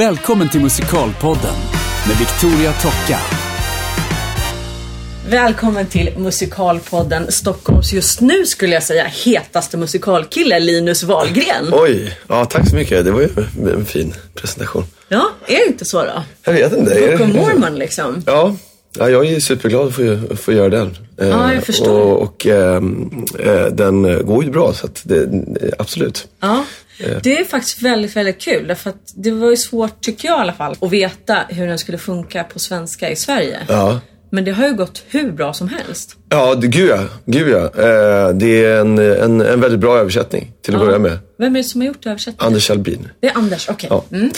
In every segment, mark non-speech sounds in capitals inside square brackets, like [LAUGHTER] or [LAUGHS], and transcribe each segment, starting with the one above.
Välkommen till Musikalpodden med Victoria Tocka. Välkommen till Musikalpodden Stockholms just nu skulle jag säga hetaste musikalkille Linus Wahlgren. Oj, ja tack så mycket. Det var ju en fin presentation. Ja, är det inte så då? Jag vet inte. Book of Mormon liksom. Ja, ja, jag är superglad att få, göra den. Eh, Ja, jag förstår. Och, och ehm, eh, den går ju bra, så att det, absolut. Ja, det är faktiskt väldigt, väldigt kul. Därför att det var ju svårt, tycker jag i alla fall, att veta hur den skulle funka på svenska i Sverige. Ja. Men det har ju gått hur bra som helst. Ja, det, gud ja. Gud ja. Eh, det är en, en, en väldigt bra översättning till att börja med. Vem är det som har gjort översättningen? Anders Albin. Det är Anders, okej. Ja. Mm.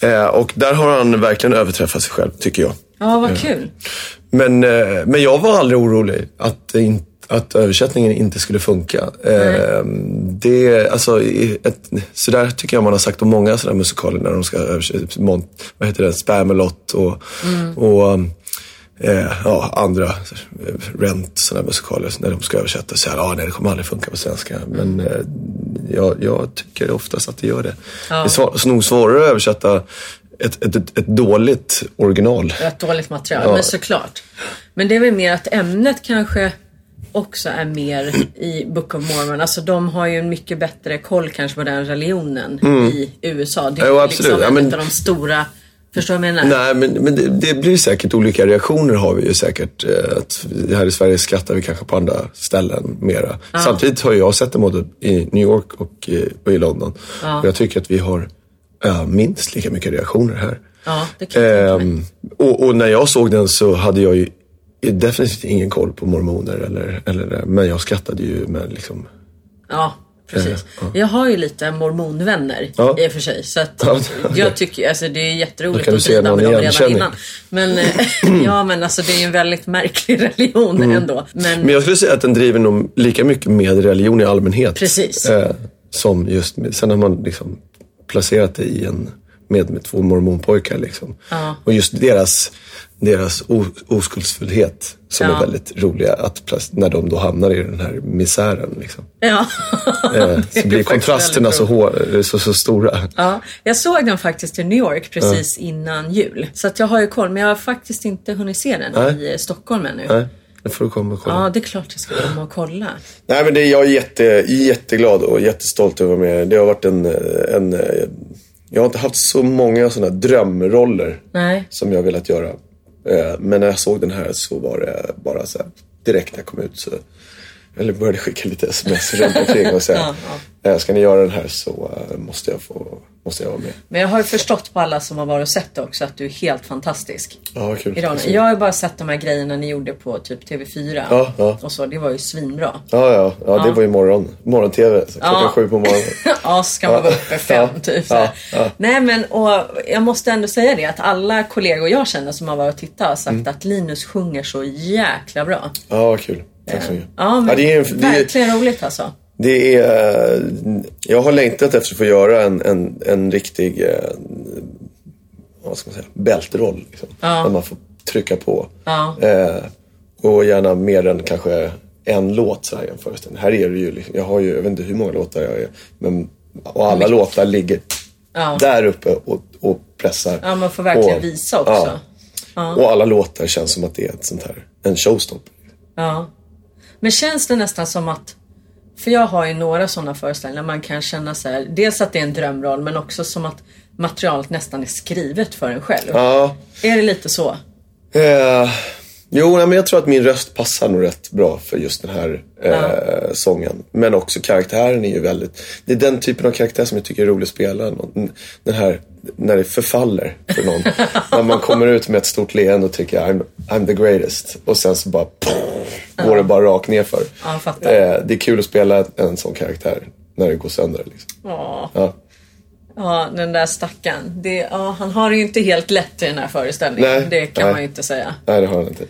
Eh, och där har han verkligen överträffat sig själv, tycker jag. Ja, vad kul. Men, eh, men jag var aldrig orolig att, det in, att översättningen inte skulle funka. Eh, det, alltså, ett, så där tycker jag man har sagt om många sådana musikaler när de ska översätta. Vad heter det? Spamalot och, och eh, ja, andra eh, Rent sådana musikaler när de ska översätta. Så här, ah, nej, det kommer aldrig funka på svenska. Men eh, jag, jag tycker oftast att det gör det. Det är svår, nog svårare att översätta ett, ett, ett, ett dåligt original. Ett dåligt material, Ja. men såklart. Men det är väl mer att ämnet kanske också är mer i Book of Mormon. Alltså de har ju en mycket bättre koll kanske på den religionen i USA. Det är Mm. Jo, ju absolut. liksom Ja, en men- av de stora, förstår du vad jag menar? Nej, men, men det, det blir säkert olika reaktioner har vi ju säkert. Eh, Att här i Sverige skrattar vi kanske på andra ställen mera. Samtidigt har jag sett det både i New York och i, och i London. Och jag tycker att vi har eh, minst lika mycket reaktioner här. Ja, det kan jag. Ehm, och, och när jag såg den så hade jag ju definitivt ingen koll på mormoner. Eller, eller, men jag skrattade ju med liksom... Ja, precis. Jag har ju lite mormonvänner Ja. i och för sig. Så att Ja, jag tycker, alltså det är jätteroligt att någon med dem redan innan. Men, eh, [CLEARS THROAT] ja men alltså det är ju en väldigt märklig [LAUGHS] religion Mm. ändå. Men, Men jag skulle säga att den driver nog lika mycket med religion i allmänhet. Precis. Eh, som just, sen har man liksom placerat det i en, med, med två mormonpojkar liksom. Ja. Och just deras, deras oskuldsfullhet som Ja. är väldigt roliga att när de då hamnar i den här misären liksom. ja. Eh, [LAUGHS] så blir kontrasterna så, hår, så, så stora. Ja, jag såg den faktiskt i New York precis innan jul. Så att jag har ju koll, men jag har faktiskt inte hunnit se den Nej. i eh, Stockholm ännu. Nej, det får du komma och kolla. Ja, det är klart jag ska komma och kolla. Nej, men det, jag är jätte, jätteglad och jättestolt över att vara med. Det har varit en, en... Jag har inte haft så många sådana drömroller Nej. som jag har velat göra. Eh, men när jag såg den här så var det bara så här, direkt när jag kom ut så eller började skicka lite sms runt omkring och säga [LAUGHS] "Eh, Ska ni göra den här så eh, måste jag få måste jag vara med. Men jag har ju förstått på alla som har varit och sett det också att du är helt fantastisk. Ja, kul. I rollen. Jag har ju bara sett de här grejerna ni gjorde på typ TV4. Ja, ja. Och så, det var ju svinbra. Ja, ja, ja, det var ju morgon, morgon-tv. Så klockan Ja. sju på morgonen. [LAUGHS] ja, ska man vara uppe fem Ja, typ. Så ja, ja. Nej men och jag måste ändå säga det att alla kollegor jag känner som har varit och tittat har sagt Mm. att Linus sjunger så jäkla bra. Ja, kul. Tack så mycket. Ja, men det är, det är, verkligen roligt alltså. Det är, eh, jag har längtat efter att få göra en, en, en riktig eh, vad ska man säga, bältroll. Liksom. Där man får trycka på. Ja. Eh, och gärna mer än kanske en låt så här föreställning. Här är det ju, liksom, jag har ju, jag vet inte hur många låtar jag är. Men, och alla låtar ligger Ja. där uppe och, och pressar. Ja, man får verkligen och, visa också. Ja. Och alla låtar känns som att det är ett sånt här, en showstopper. Ja. Men känns det nästan som att för jag har ju några sådana föreställningar man kan känna så här, dels att det är en drömroll men också som att materialet nästan är skrivet för en själv. Ja. Är det lite så? Eh, jo, nej, men jag tror att min röst passar nog rätt bra för just den här eh, sången. Men också karaktären är ju väldigt... Det är den typen av karaktär som jag tycker är rolig att spela. Den här, när det förfaller för någon. [LAUGHS] när man kommer ut med ett stort leende och tycker I'm, I'm the greatest. Och sen så bara går det bara rakt ner för. Ja, eh, Det är kul att spela en sån karaktär när det går sönder. Liksom. Ja, Ja. ja den där stackaren. Det, ja, han har det ju inte helt lätt i den här föreställningen. Nej, det kan nej. man ju inte säga. Nej, det har han inte.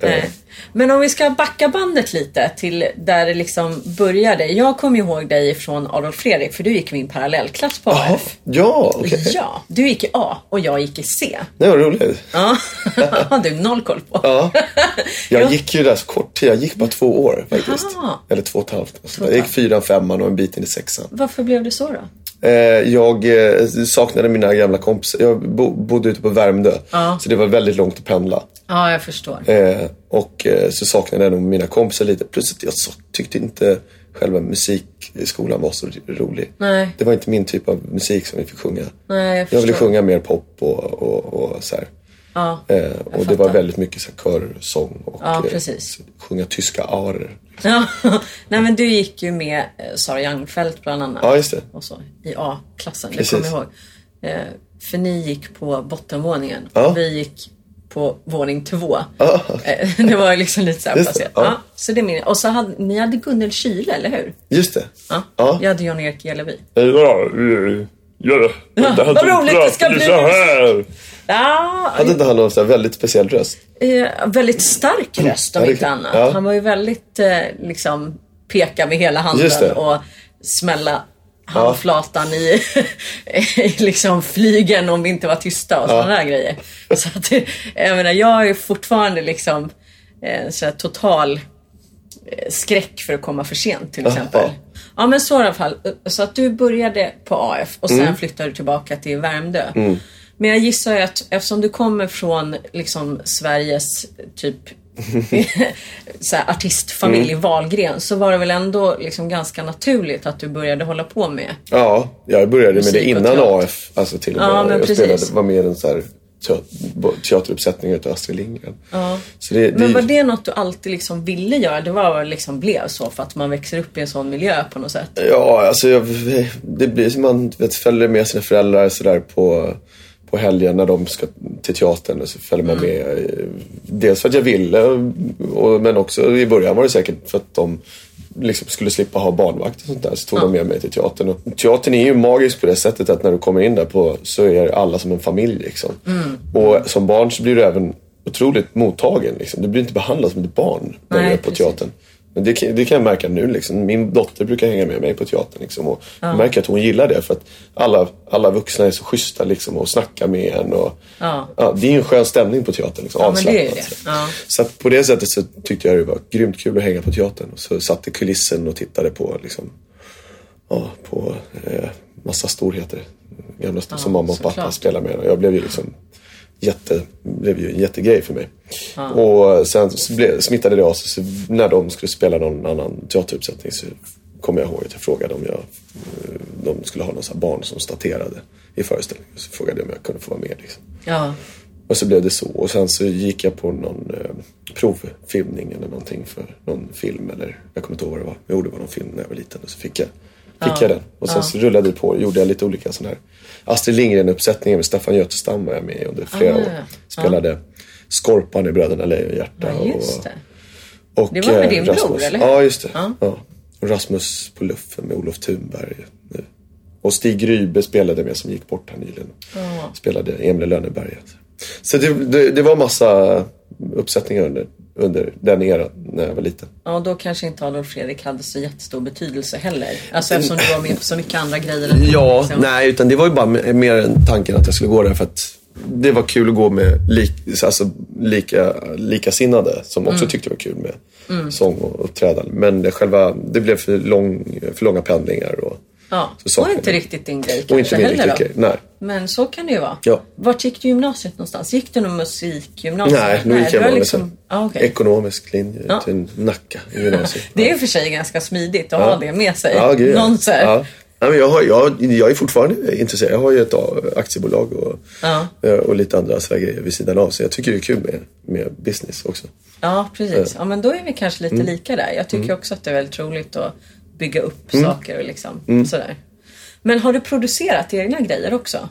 Eh, Nej. Men om vi ska backa bandet lite till där det liksom började. Jag kommer ihåg dig från Adolf Fredrik för du gick min parallellklass på AF. ja, okej. Ja, du gick i A och jag gick i C. Det var roligt. Ja, [LAUGHS] [LAUGHS] har du noll koll på. Ja. [LAUGHS] Jag Ja. gick ju där så kort tid. Jag gick bara två år faktiskt. Jaha. Eller två och ett halvt. Så jag gick fyran, femman och en bit in i sexan. Varför blev det så då? Eh, jag eh, saknade mina gamla kompisar. Jag bo, bodde ute på Värmdö. Ja. Så det var väldigt långt att pendla. Ja, jag förstår. Eh, och så saknade jag nog mina kompisar lite. Plus att jag tyckte inte själva musikskolan var så rolig. Nej. Det var inte min typ av musik som vi fick sjunga. Nej, jag Jag ville sjunga mer pop och, och, och så här. Ja, Eh, och det var väldigt mycket så här, körsång och Ja, eh, sjunga tyska arer. Ja, [LAUGHS] nej men du gick ju med eh, Sara Youngfeldt bland annat. Ja, just det. Och så, I A-klassen, det kommer jag ihåg. Eh, för ni gick på bottenvåningen Ja. och vi gick på våning två. Ja, Eh, [LAUGHS] det var liksom lite så här Just det, placerat. ja. Ja. så det min. Och så hade ni hade Gunnel Kyle, eller hur? Just det. Ja. Ja. Jag hade Jan-Erik Gelevi. Ja, ja, ja. Vad roligt det ska bli. Ja, Hade inte han någon så väldigt speciell röst? eh, väldigt stark röst om Ja, inte annat. ja. Han var ju väldigt eh, liksom peka med hela handen och smälla handflatan i, [LAUGHS] i liksom flygen om vi inte var tysta och sådana där grejer. Så att, [LAUGHS] jag menar, jag är fortfarande liksom eh, så total eh, skräck för att komma för sent till exempel. Jaha. Ja men så i alla fall. Så att du började på AF och sen Mm. flyttade du tillbaka till Värmdö. Men jag gissar ju att eftersom du kommer från liksom Sveriges typ [LAUGHS] så här, artistfamilj Mm. Wahlgren så var det väl ändå liksom ganska naturligt att du började hålla på med. Ja, jag började med det innan. AF. Alltså till och med. Ja, jag precis. spelade, var med i en så här teater, teateruppsättning utav Astrid Lindgren. Ja. Det, det, Men var det något du alltid liksom ville göra? Det var liksom blev så för att man växer upp i en sån miljö på något sätt? Ja, alltså jag, det blir som man vet, följer med sina föräldrar sådär på, på helgen när de ska till teatern. Så följer man med. eh, Dels för att jag ville, och, men också i början var det säkert för att de liksom skulle slippa ha barnvakt och sånt där. Så tog de med mig till teatern. Och teatern är ju magisk på det sättet att när du kommer in där på, så är alla som en familj. Liksom. Och som barn så blir du även otroligt mottagen. Liksom. Du blir inte behandlad som ett barn när Nej, du är på precis. teatern. Men det, kan- det kan jag märka nu. Liksom. Min dotter brukar hänga med mig på teatern. Liksom, och jag märker att hon gillar det. För att alla, alla vuxna är så schyssta liksom, och snackar med en. Och, Ja. det är en skön stämning på teatern. Liksom, Ja, avslappnat. Ja. Så på det sättet så tyckte jag det var grymt kul att hänga på teatern. Och så satt i kulissen och tittade på, liksom, ja, på eh, massa storheter. Gamla st- som mamma och pappa såklart. spelade med. Och jag blev ju liksom jätte, blev ju en jättegrej för mig. Och sen smittade det av sig. När de skulle spela någon annan teateruppsättning så kommer jag ihåg att jag frågade om jag, eh, de skulle ha någon sån här barn som staterade i föreställningen. Så frågade jag om jag kunde få vara med. Liksom. Ja. Och så blev det så. Och sen så gick jag på någon eh, provfilmning eller någonting för någon film. Eller jag kommer inte ihåg vad det var. Jo, det var någon film när jag var liten. Och så fick jag, fick jag den. Och sen så rullade det på. Gjorde jag lite olika sådana här. Astrid Lindgren-uppsättningar med Staffan Götestam var jag med i under flera Ah, år. Spelade Skorpan i Bröderna Lejonhjärta. ja, just och, det. och, Det var med eh, din bror, Rasmus. eller hur? Ja, just det. Ja. Ja. Och Rasmus på luffen med Olof Thunberg. nu. Och Stig Rybe spelade med som gick bort här nyligen. Spelade Emil i Lönneberga. Så det, det, det var massa uppsättningar under, under den eran när jag var liten. Ja, då kanske inte Adolf Fredrik hade så jättestor betydelse heller. Alltså eftersom du var med på så mycket andra grejer. Ja, liksom. nej, utan det var ju bara mer en tanken att jag skulle gå där för att det var kul att gå med lik, alltså, lika, likasinnade som också tyckte det var kul med sång och uppträdande. Men det, själva, det blev för, lång, för långa pendlingar. Och, Ja, Så saknar inte riktigt din grej kanske inte heller riktigt då. Nej. Men så kan det ju vara. Ja. Vart gick du gymnasiet någonstans? Gick du någon musikgymnasium? Nej, nu gick jag var bara liksom... ah, okej. ekonomisk linje Ja. till Nacka i gymnasiet. [LAUGHS] Det är i och för sig ganska smidigt att ha det med sig. Ja, gud, ja. Någon så här. ja. Nej, men jag, har, jag, jag är fortfarande intresserad. Jag har ju ett aktiebolag och, Ja. eh, och lite andra grejer vid sidan av. Så jag tycker det är kul med, med business också. Ja, precis. Ja, men då är vi kanske lite Mm. lika där. Jag tycker också att det är väldigt roligt att bygga upp Mm. saker och liksom sådär. Men har du producerat egna grejer också?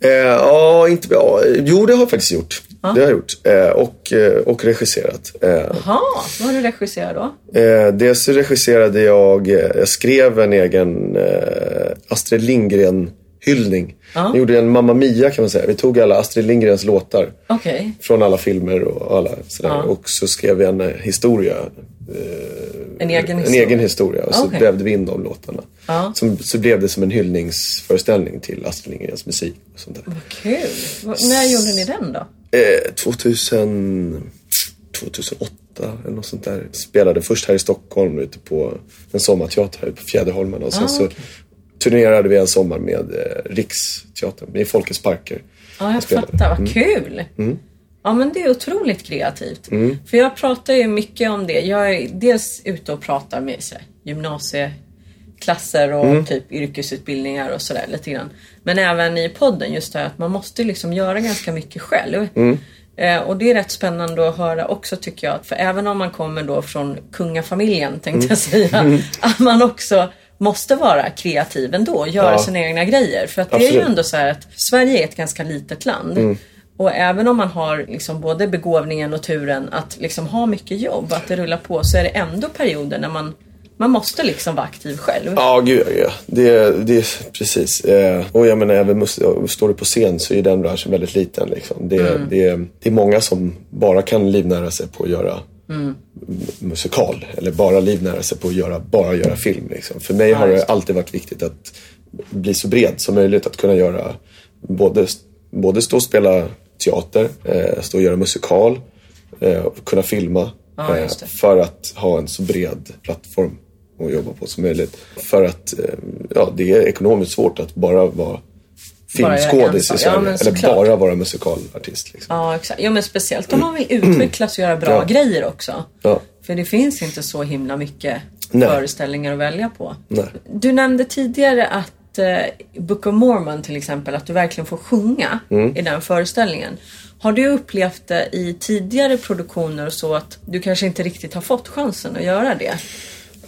Eh, ja, inte, ja, jo, det har jag faktiskt gjort. Det har jag gjort. Eh, och, eh, och regisserat. Eh, Jaha, vad har du regisserat då? Eh, dels regisserade jag, eh, jag skrev en egen eh, Astrid Lindgren-hyllning. Jag gjorde en Mamma Mia kan man säga. Vi tog alla Astrid Lindgrens låtar Okej. från alla filmer och alla sådär. Och så skrev vi en eh, historia. En egen En historia? egen historia. Och så Okej. vävde vi in de låtarna. Ja. Som, så blev det som en hyllningsföreställning till Astrid Lindgrens musik. Och sånt där. Vad kul. När gjorde ni den då? Eh, 2000, 2008 eller något sånt där. Spelade först här i Stockholm ute på en sommarteater här på Fjäderholmen. Och sen Ah, så okej. Turnerade vi en sommar med eh, Riksteatern i Folkets parker. Ja, jag fattar. Vad kul! Ja, men det är otroligt kreativt. För jag pratar ju mycket om det. Jag är dels ute och pratar med så här, gymnasieklasser och typ yrkesutbildningar och sådär lite grann. Men även i podden just det här att man måste liksom göra ganska mycket själv. Eh, och det är rätt spännande att höra också tycker jag. För även om man kommer då från kungafamiljen tänkte jag säga. Att man också måste vara kreativ ändå. Göra Ja. sina egna grejer. För att det är ju Absolut. ändå så här att Sverige är ett ganska litet land. Och även om man har liksom både begåvningen och turen att liksom ha mycket jobb, att det rullar på, så är det ändå perioder när man, man måste liksom vara aktiv själv. Ja, gud ja. Det, det är precis. Eh, och jag menar, även står du på scen så är den branschen väldigt liten. Liksom. Det, det, det är många som bara kan livnära sig på att göra m- musikal. Eller bara livnära sig på att göra, bara göra film. Liksom. För mig har det alltid varit viktigt att bli så bred som möjligt. Att kunna göra både, både stå och spela teater, eh, stå och göra musikal, eh, och kunna filma. Ja, eh, för att ha en så bred plattform att jobba på som möjligt. För att eh, ja, det är ekonomiskt svårt att bara vara filmskådis i. Ja, Sverige. men eller såklart. bara vara musikalartist. Liksom. Ja, exakt. Ja, men speciellt om man vill utvecklas och göra bra Ja. grejer också. Ja. För det finns inte så himla mycket Nej. föreställningar att välja på. Nej. Du nämnde tidigare att eh, Book of Mormon till exempel, att du verkligen får sjunga Mm. i den föreställningen. Har du upplevt det i tidigare produktioner och så att du kanske inte riktigt har fått chansen att göra det?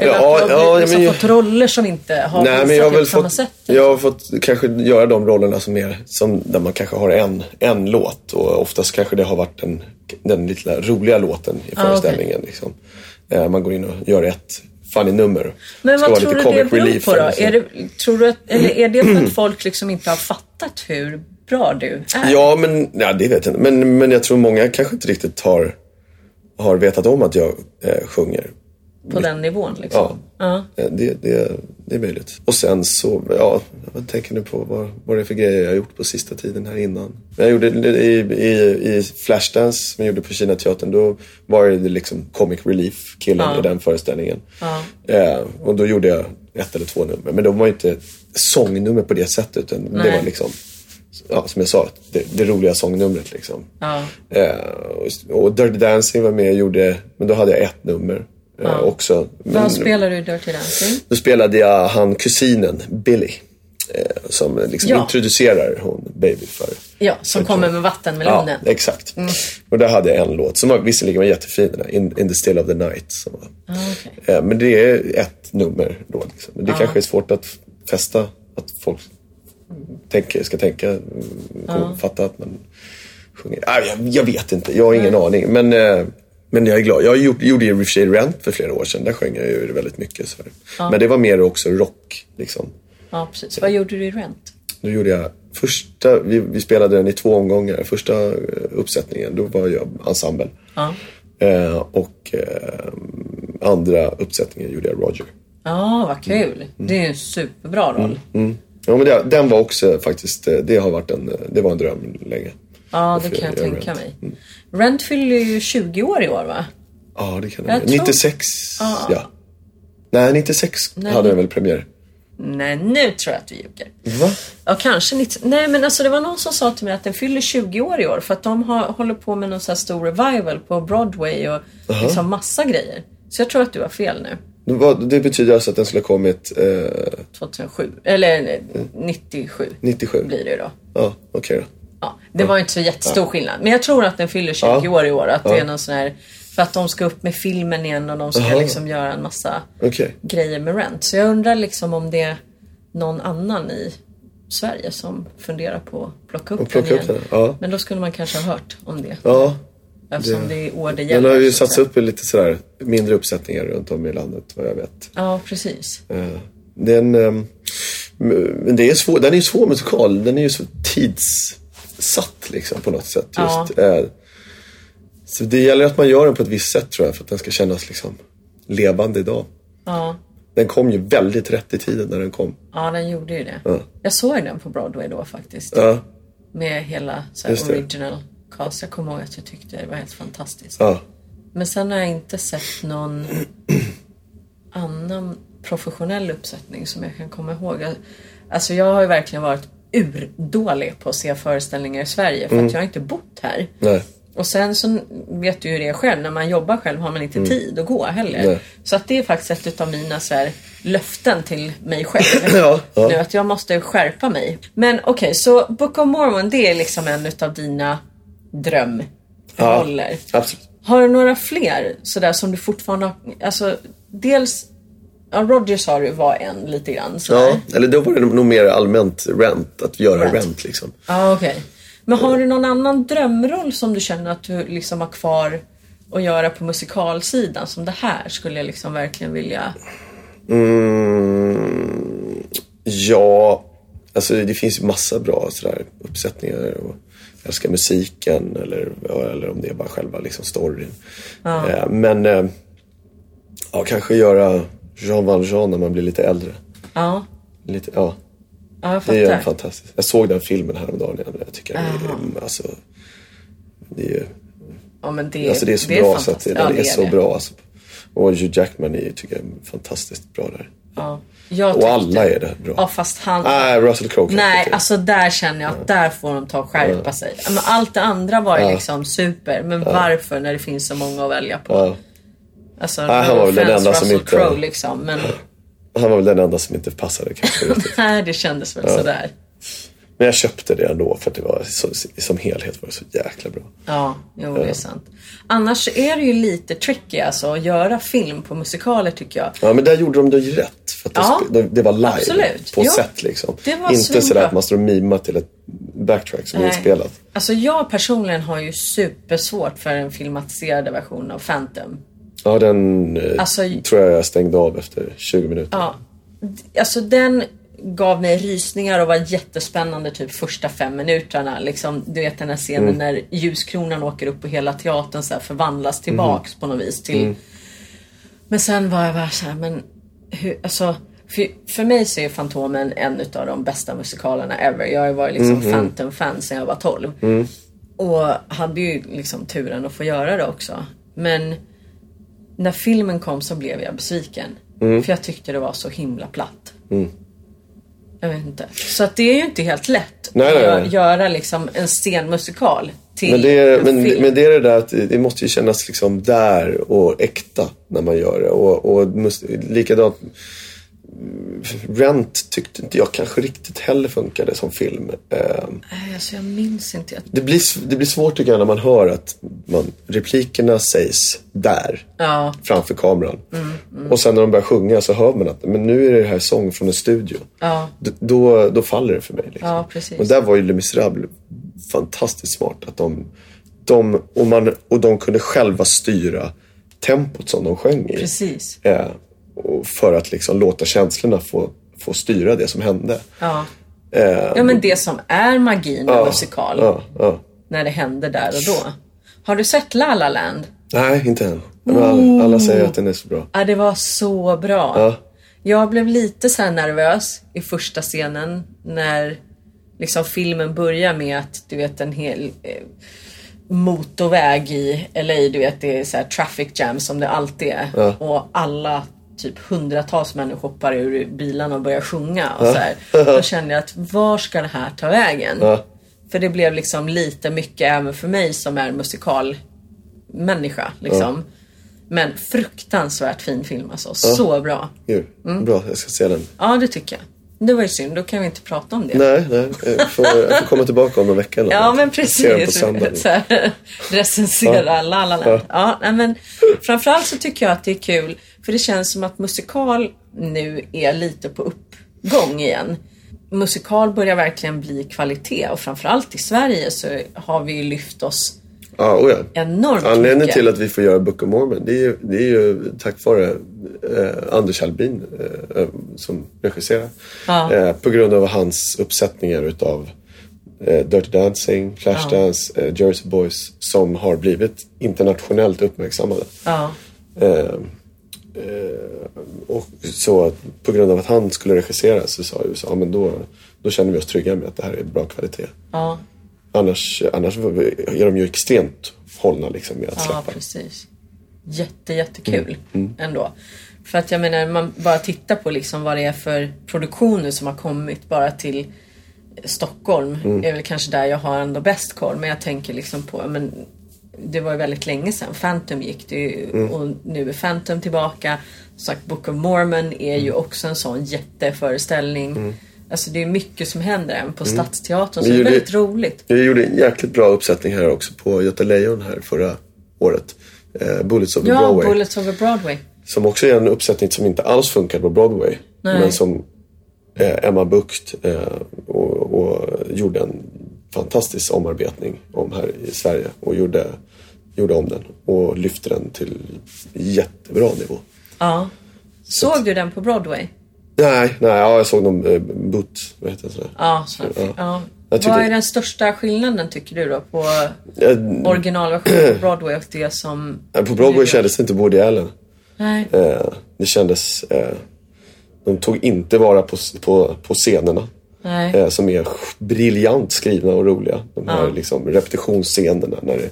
Eller Ja, att du ja, har liksom men- fått roller som inte har Nej, men jag har väl på samma fått, sätt? jag har fått kanske göra de rollerna som är, som, där man kanske har en, en låt. Och oftast kanske det har varit den, den lite roliga låten i Ah, föreställningen. Liksom. Eh, Man går in och gör ett funny nummer. Men vad tror du det beror på då? eller. Är det, tror du att, eller är det för att [CLEARS THROAT] folk liksom inte har fattat hur bra du är? Ja, men ja, det vet jag inte. Men, men jag tror många kanske inte riktigt har, har vetat om att jag eh, sjunger. På den nivån liksom? Ja, Eh, Det, det, det är möjligt. Och sen så, ja, vad tänker du på? Vad, vad är det för grejer jag har gjort på sista tiden här innan? Jag gjorde det i, i, i Flashdance som jag gjorde på Kinateatern. Då var det liksom comic relief killen Ja. i den föreställningen. Ja. Eh, och då gjorde jag ett eller två nummer. Men de var inte sångnummer på det sättet. Utan det Nej. var liksom, ja, som jag sa, det, det roliga sångnumret liksom. Ja. Eh, och, och Dirty Dancing var med och gjorde, men då hade jag ett nummer. Eh, också. Men, Vad spelar du i Dirty Dancing? då spelade jag han kusinen, Billy. Eh, som liksom Ja. introducerar hon Baby för. Ja, som kommer med vattenmelonen. Ja, exakt. Mm. Och där hade jag en låt som var, visserligen var jättefin, där, in, in the still of the night. Som var. Ah, okej. eh, men det är ett nummer då. Liksom. Men Det kanske är svårt att fästa, att folk tänker, ska tänka, mm, fatta att man sjunger. Ah, jag, jag vet inte, jag har ingen aning. Men, men jag är glad. Jag gjorde, ju i och för sig Rent för flera år sedan. Där sjöng jag ju väldigt mycket. Så här. Men det var mer också rock. Liksom. Ja, precis. Vad gjorde du i Rent? Då gjorde jag första, vi, vi spelade den i två omgångar. Första eh, uppsättningen, då var jag ensemble. Ja. Eh, och eh, andra uppsättningen gjorde jag Roger. Ja, vad kul. Det är en superbra roll. Mm. Ja, men det, den var också faktiskt, eh, det har varit en, eh, det var en dröm länge. Ja, det kan jag tänka Rent? mig. Rent fyller ju 20 år i år va? Ja, det kan det Jag tror- 96, ja. Nej, 96 Nej. hade den väl premiär. Nej, nu tror jag att du ljuger. Va? Ja, kanske 90... Nej, men alltså det var någon som sa till mig att den fyller 20 år i år för att de har, håller på med någon sån här stor revival på Broadway och liksom massa grejer. Så jag tror att du har fel nu. Det, det betyder alltså att den skulle ha kommit eh, 2007. Eller eh, 97 97? blir det då. Ja, okej då. Ja, det var inte så jättestor skillnad. Men jag tror att den fyller 20 Ja. år i år. Att det är någon sån här... För att de ska upp med filmen igen och de ska Jaha. liksom göra en massa Okej. grejer med Rent. Så jag undrar liksom om det är någon annan i Sverige som funderar på att plocka upp Och plocka den upp igen. den, ja. Men då skulle man kanske ha hört om det. Ja, Eftersom det, är i år det gäller. den har ju satts upp i lite sådär mindre uppsättningar runt om i landet vad jag vet. Ja, precis. Eh, Den, ehm, men det är svår, den är ju svår musikal. Den är ju så tidssatt liksom på något sätt. Ja. Just. Eh, Så det gäller att man gör den på ett visst sätt tror jag för att den ska kännas liksom levande idag. Ja. Den kom ju väldigt rätt i tiden när den kom. ja, den gjorde ju det. Ja. Jag såg den på Broadway då faktiskt. Ja, Med hela så här, original cast. Jag kommer ihåg att jag tyckte det var helt fantastiskt. ja. Men sen har jag inte sett någon annan professionell uppsättning som jag kan komma ihåg. Alltså jag har ju verkligen varit urdålig på att se föreställningar i Sverige för att jag har inte bott här. Nej. Och sen så vet du ju det själv, när man jobbar själv har man inte tid att gå heller. Mm. Nej. Så att det är faktiskt ett av mina så här, löften till mig själv. [LAUGHS] Ja, ja. Nu att jag måste skärpa mig. Men okej, så Book of Mormon det är liksom en utav dina drömroller. Absolut. Har du några fler sådär som du fortfarande har, alltså dels, ja Rogers har du var en lite grann sådär. Ja, eller då var det nog mer allmänt rent, att göra Rent. rent, liksom. Ja, okej. Men har du någon annan drömroll som du känner att du liksom har kvar att göra på musikalsidan? Som det här skulle jag liksom verkligen vilja... Mm, ja, alltså det finns ju massa bra sådär, uppsättningar. Och jag älskar musiken eller, ja, eller om det är bara själva liksom, storyn. Eh, men eh, ja, kanske göra Jean Valjean när man blir lite äldre. Ja, Lite, ja, ja jag det är ju fattar. fantastiskt. Jag såg den filmen häromdagen igen. Jag tycker det är, alltså, det är, Ja, men det, alltså, det är så bra så att den Ja, är, så det. bra. Alltså. Och Hugh Jackman är, tycker jag är fantastiskt bra där. Ja. Jag Och alla är det bra. Ja, fast han... Nej, Russell Crowe Nej, alltså där känner jag att där får de ta och skärpa sig. Men allt det andra var ju liksom super. Men varför när det finns så många att välja på? Ja. Alltså, Nej, han var väl den enda som inte- liksom. Men [LAUGHS] Han var väl den enda som inte passade kanske riktigt. [LAUGHS] nej, det kändes väl sådär. Men jag köpte det ändå för att det var så, som helhet var det så jäkla bra. Ja, jo det är sant. Annars är det ju lite tricky alltså att göra film på musikaler tycker jag. Ja men där gjorde de det ju rätt. För att Ja, det, det var live absolut. på Jo, set liksom. Inte sådär att man står och mimar till ett backtrack som är Nej. inspelat. Alltså jag personligen har ju supersvårt för en filmatiserad version av Phantom. Ja den eh, Alltså- tror jag jag stängde av efter 20 minuter. Ja, alltså den gav mig rysningar och var jättespännande typ första fem minuterna. Liksom, du vet den här scenen Mm. när ljuskronan åker upp och hela teatern så förvandlas tillbaks Mm. på något vis. Till... Men sen var jag bara så här, men hur, alltså för, för mig så är Fantomen en av de bästa musikalerna ever. Jag har ju varit liksom Mm-hmm. Phantom-fan sedan jag var 12. Mm. Och hade ju liksom turen att få göra det också. Men när filmen kom så blev jag besviken. Mm. För jag tyckte det var så himla platt. Jag vet inte. Så att det är ju inte helt lätt Nej, att nej, gö- nej. göra liksom en scenmusikal till Men det, är, en men, film. men det är det där att det måste ju kännas liksom där och äkta när man gör det. Och, och likadant, Rent tyckte inte jag kanske riktigt heller funkade som film. Eh, Nej, alltså jag minns inte. Jag... det, blir, det blir svårt tycker jag när man hör att man, replikerna sägs där. Ja, framför kameran. Mm, Och sen när de börjar sjunga så hör man att men nu är det här sång från en studio. ja, då, då faller det för mig. Liksom. Ja, precis. Och där var ju Les Misérables fantastiskt smart. Att de, de, och, man, och de kunde själva styra tempot som de sjöng i. precis. Och för att liksom låta känslorna få, få styra det som hände. Ja. Eh, ja, men det som är magin med musikal. ja, ja. När det händer där och då. Har du sett La La Land? Nej, inte än. Alla, alla säger att den är så bra. Ja, det var så bra. Ja. Jag blev lite så nervös i första scenen när liksom filmen börjar med att du vet en hel eh, motorväg i LA, du vet det är så traffic jam som det alltid är. Och alla typ hundratals människor hoppar ur bilarna och börjar sjunga. Och så här. [LAUGHS] Då kände jag att var ska det här ta vägen? Ja. För det blev liksom lite mycket även för mig som är musikalmänniska. Liksom. Men fruktansvärt fin film alltså. Så bra. Gud, Mm. bra. Jag ska se den. Ja, det tycker jag. Det var ju synd, då kan vi inte prata om det. Nej, nej. Jag får, jag får komma tillbaka om någon vecka eller [LAUGHS] Ja något. men precis. söndag. [LAUGHS] Så här, recensera La La Land. Ja, nej, men framförallt så tycker jag att det är kul för det känns som att musikal nu är lite på uppgång igen. Musikal börjar verkligen bli kvalitet och framförallt i Sverige så har vi ju lyft oss Ja, oh ja. enormt Anledningen mycket. till att vi får göra Book of Mormon det är ju, det är ju tack vare eh, Anders Albin eh, eh, som regisserar. Ja. Eh, på grund av hans uppsättningar utav eh, Dirty Dancing, Flashdance, eh, Jersey Boys som har blivit internationellt uppmärksammade. Eh, och så att på grund av att han skulle regissera så sa USA, ja, men då, då känner vi oss trygga med att det här är bra kvalitet. ja, Annars, annars är de ju extremt hållna liksom med att ja släppa. precis. jätte, jättekul Mm. ändå. För att jag menar, man bara tittar på liksom vad det är för produktioner som har kommit bara till Stockholm. Mm. är väl kanske där jag har ändå bäst koll. Men jag tänker liksom på, men det var ju väldigt länge sedan. Phantom gick det ju Mm. och nu är Phantom tillbaka. Som sagt, Book of Mormon är ju också en sån jätteföreställning. Alltså det är mycket som händer även på Stadsteatern. Så det är väldigt roligt. Vi gjorde en jäkligt bra uppsättning här också på Göta Lejon här förra året. Eh, Bullets over Ja, Broadway. Bullets over Broadway. Som också är en uppsättning som inte alls funkar på Broadway. Nej. Men som eh, Emma Bucht eh, och, och gjorde en fantastisk omarbetning om här i Sverige. Och gjorde, gjorde om den och lyfte den till jättebra nivå. Ja. Såg du den på Broadway? Nej, nej ja, jag såg någon eh, Butt, vad heter det? sådär? Ja. Så, Ja. ja. Jag tycker- Vad är den största skillnaden tycker du då på Eh, originalversionen på [CLEARS THROAT] Broadway och det som... På Broadway kändes det inte Woody Allen. Nej. Eh, det kändes... Eh, de tog inte vara på, på, på scenerna. Eh, som är briljant skrivna och roliga. De här Ja. liksom, repetitionsscenerna när det,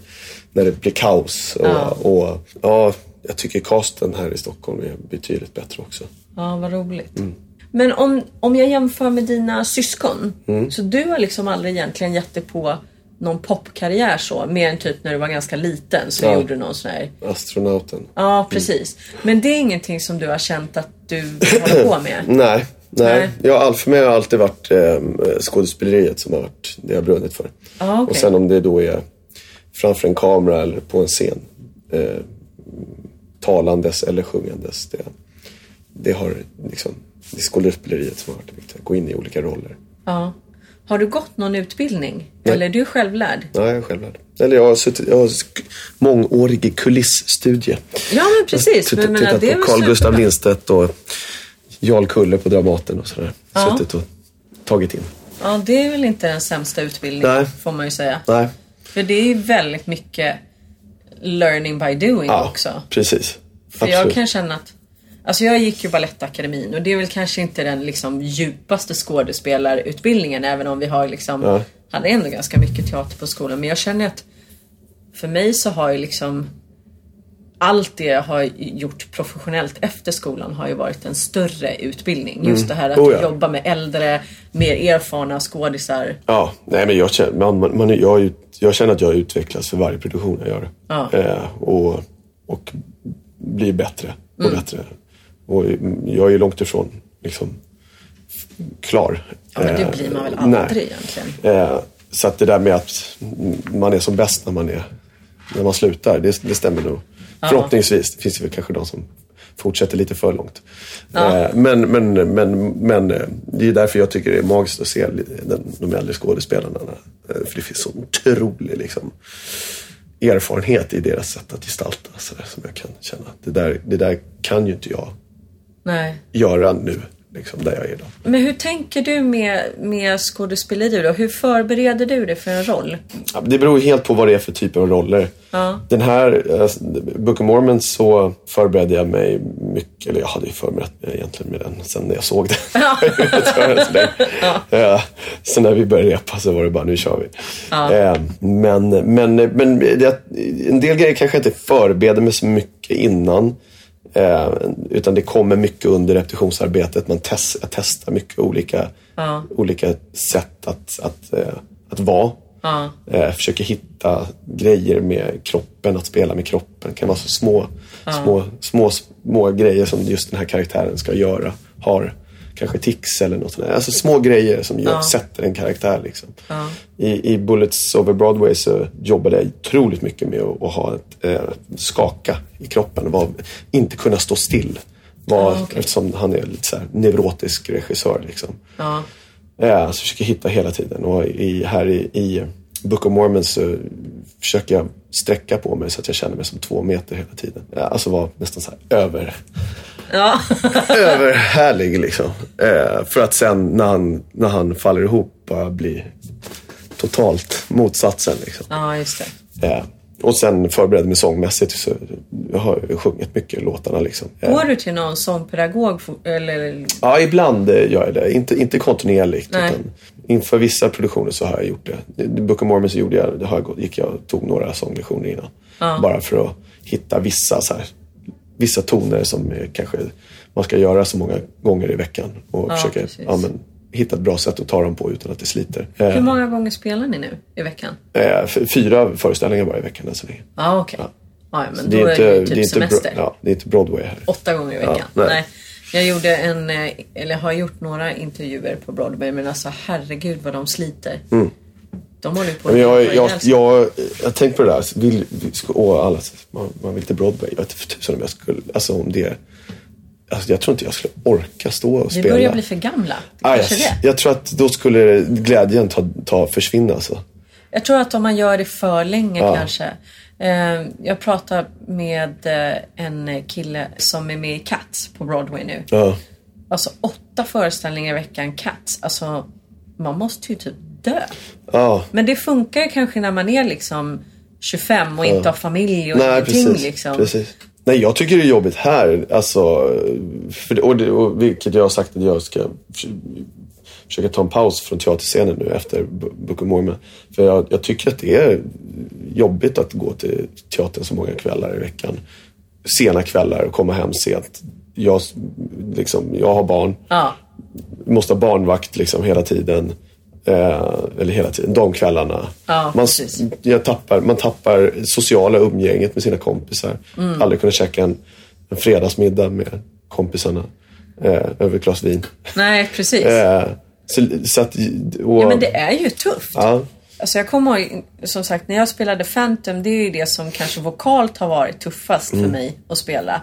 när det blir kaos. Och, Ja. och, ja, jag tycker casten här i Stockholm är betydligt bättre också. Ja, vad roligt. Mm. Men om, om jag jämför med dina syskon. Mm. Så du har liksom aldrig egentligen gett dig på någon popkarriär så. Mer än typ när du var ganska liten så Ja. gjorde du någon sån här... Astronauten. Ja, precis. Men det är ingenting som du har känt att du hålla på med? [CLEARS THROAT] Nej, nej. Nej. Jag, all- för mig har alltid varit eh, skådespeleriet som har varit det jag brunnit för. Ja, okej. Och sen om det då är framför en kamera eller på en scen. Eh, talandes eller sjungandes. Det, det har liksom, det är skådespeleriet som har varit viktigt. Gå in i olika roller. Ja. Har du gått någon utbildning? Eller är du självlärd? Nej, jag är självlärd. Eller jag har suttit, jag har mångårig kulissstudie. Ja, men precis. Tittat, Men, men, på Carl Gustav. Lindstedt och Jarl Kulle på Dramaten och sådär. Ja. Suttit och tagit in. Ja, det är väl inte den sämsta utbildningen Nej. får man ju säga. Nej, För det är ju väldigt mycket learning by doing ja, också. precis. För Absolut. jag kan känna att Alltså jag gick ju Balettakademin och det är väl kanske inte den liksom djupaste skådespelarutbildningen även om vi har liksom Ja. hade ändå ganska mycket teater på skolan. Men jag känner att för mig så har ju liksom allt det jag har gjort professionellt efter skolan har ju varit en större utbildning. Just det här att Oh ja. jobba med äldre, mer erfarna skådisar. Ja, nej men jag känner, man, man, man, jag, jag känner att jag utvecklas för varje produktion jag gör. Ja. Eh, och, och blir bättre och Mm. bättre. Och jag är ju långt ifrån liksom, klar. Ja, men det Eh, blir man väl nej. aldrig egentligen. Eh, så att det där med att man är som bäst när man, är, när man slutar, det, det stämmer nog. Förhoppningsvis. Det finns väl kanske de som fortsätter lite för långt. Eh, men, men, men, men eh, det är därför jag tycker det är magiskt att se den, de äldre skådespelarna. Eh, För det finns så otrolig liksom, erfarenhet i deras sätt att gestalta. Så där, som jag kan känna. Det där, det där kan ju inte jag Nej. göra nu, liksom, där jag är idag. Men hur tänker du med, med skådespeleri då? Hur förbereder du dig för en roll? Ja, Det beror helt på vad det är för typer av roller. Ja. Den här, eh, Book of Mormon, så förberedde jag mig mycket, eller jag hade ju förberett mig egentligen med den sen när jag såg den. [LAUGHS] så, länge. [LAUGHS] Eh, så när vi började repa så var det bara, nu kör vi. Eh, Men, men, men en del grejer kanske jag inte förbereder mig så mycket innan. Eh, utan det kommer mycket under repetitionsarbetet. Man test, testar mycket olika, olika sätt att, att, eh, att vara. Ja. Eh, försöker hitta grejer med kroppen, att spela med kroppen. Det kan vara så små, små, små, små grejer som just den här karaktären ska göra. Har kanske tics eller något sånt där. Alltså små grejer som gör, sätter en karaktär. Liksom. I, I Bullets over Broadway så jobbade jag otroligt mycket med att, att ha ett eh, skaka i kroppen. Vara, inte kunna stå still. Var, Ah, okej. Eftersom han är lite så här neurotisk regissör. Liksom. Ja. Ja, så försöker jag hitta hela tiden. Och i, här i, i Book of Mormon så försöker jag sträcka på mig så att jag känner mig som två meter hela tiden. Ja, alltså vara nästan så här över, Ja. [LAUGHS] överhärlig liksom. Eh, för att sen när han, när han faller ihop bara bli totalt motsatsen. Liksom. ja, just det. Eh, och sen förberedde mig sångmässigt. Så jag har ju sjungit mycket låtarna liksom. Eh, Går du till någon sångpedagog? Eller, Ja, ibland eh, gör jag det. Inte, inte kontinuerligt. Nej. Utan inför vissa produktioner så har jag gjort det. I Book of Mormon så gjorde jag, det har jag, gick jag och tog några sånglektioner innan. Bara för att hitta vissa, så här, vissa toner som eh, kanske man ska göra så många gånger i veckan. Och försöka precis. ja, men, hitta ett bra sätt att ta dem på utan att det sliter. Eh, hur många gånger spelar ni nu i veckan? eh, fyra föreställningar bara i veckan än så länge. Ja, okej. Ja, men Det är, är, inte, det ju det, typ är inte, semester. ja, det är inte Broadway här. Åtta gånger i veckan. nej. nej. Jag gjorde en, eller har gjort några intervjuer på Broadway men alltså herregud vad de sliter. De håller på. Men jag, jag, jag, jag, jag har tänkt på det där. Vill, åh, alla, man, man vill till Broadway. Jag vet tusan om jag skulle... Alltså om det... Alltså, jag tror inte jag skulle orka stå och Vi spela. börjar bli för gamla. Ah, yes. det. Jag tror att då skulle glädjen ta, ta försvinna. Alltså. Jag tror att om man gör det för länge Ja. kanske. Eh, jag pratar med eh, en kille som är med i Cats på Broadway nu. Ja. Alltså åtta föreställningar i veckan Cats. Alltså man måste ju typ dö. Ja. Men det funkar ju kanske när man är liksom 25 och inte har familj och Nej, ingenting precis, liksom. precis. Nej, jag tycker det är jobbigt här. Alltså, för och det, och vilket jag har sagt att jag ska förs- försöka ta en paus från teaterscenen nu efter Book of Mormon. För jag, jag tycker att det är jobbigt att gå till teatern så många kvällar i veckan. Sena kvällar och komma hem sent. Jag, liksom, jag har barn Ja. måste ha barnvakt liksom hela tiden. Eh, eller hela tiden, de kvällarna. Ja, man, jag tappar, man tappar sociala umgänget med sina kompisar. Mm. Aldrig kunna käka en, en fredagsmiddag med kompisarna eh, över ett glas vin. Nej, precis. [LAUGHS] Eh, så, så att, och, Ja men det är ju tufft. ja, Alltså jag kommer ihåg, som sagt, när jag spelade Phantom, det är ju det som kanske vokalt har varit tuffast Mm. för mig att spela.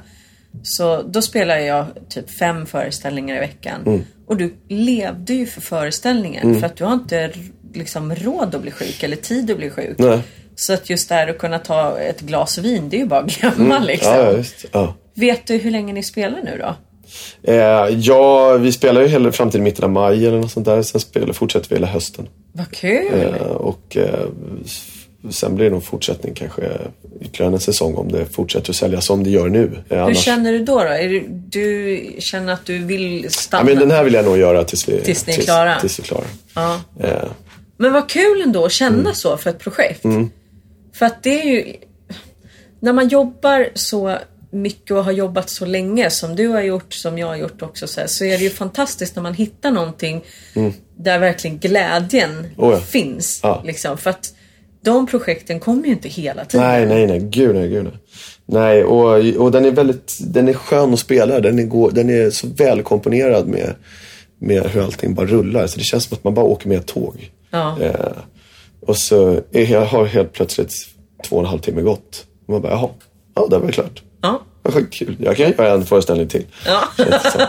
Så då spelade jag typ fem föreställningar i veckan. Mm. Och du levde ju för föreställningen för att du har inte liksom råd att bli sjuk eller tid att bli sjuk. Nej. Så att just där att kunna ta ett glas vin, det är ju bara att glömma liksom. Mm. ja, ja. Ja. Vet du hur länge ni spelar nu då? Eh, ja, vi spelar ju hela fram till mitten av maj eller något sånt där. Sen spelar, fortsätter vi hela hösten. Vad kul! Eh, och eh, sen blir det nog fortsättning kanske ytterligare en säsong om det fortsätter att säljas som det gör nu. Eh, Hur annars- känner du då? då? Du, du känner att du vill stanna? Ja, men den här vill jag nog göra tills vi, Tills ni är tills, klara. Tills vi är klara. Ja. Eh, Men vad kul ändå att känna Mm. så för ett projekt. För att det är ju... När man jobbar så mycket och har jobbat så länge som du har gjort, som jag har gjort också, så, här, så är det ju fantastiskt när man hittar någonting där verkligen glädjen Mm. Oh ja. finns. Ja. Liksom, för att de projekten kommer ju inte hela tiden. nej, nej, nej. Gud nej, gud nej. Nej, och, och den är väldigt den är skön att spela. Den är, den är så välkomponerad med, med hur allting bara rullar. Så det känns som att man bara åker med ett tåg. Ja. Eh, och så jag har helt plötsligt två och en halv timme gått. Och man bara, jaha, ja, det var klart. Ja. Vad kul. Jag kan göra en föreställning till. Ja. så,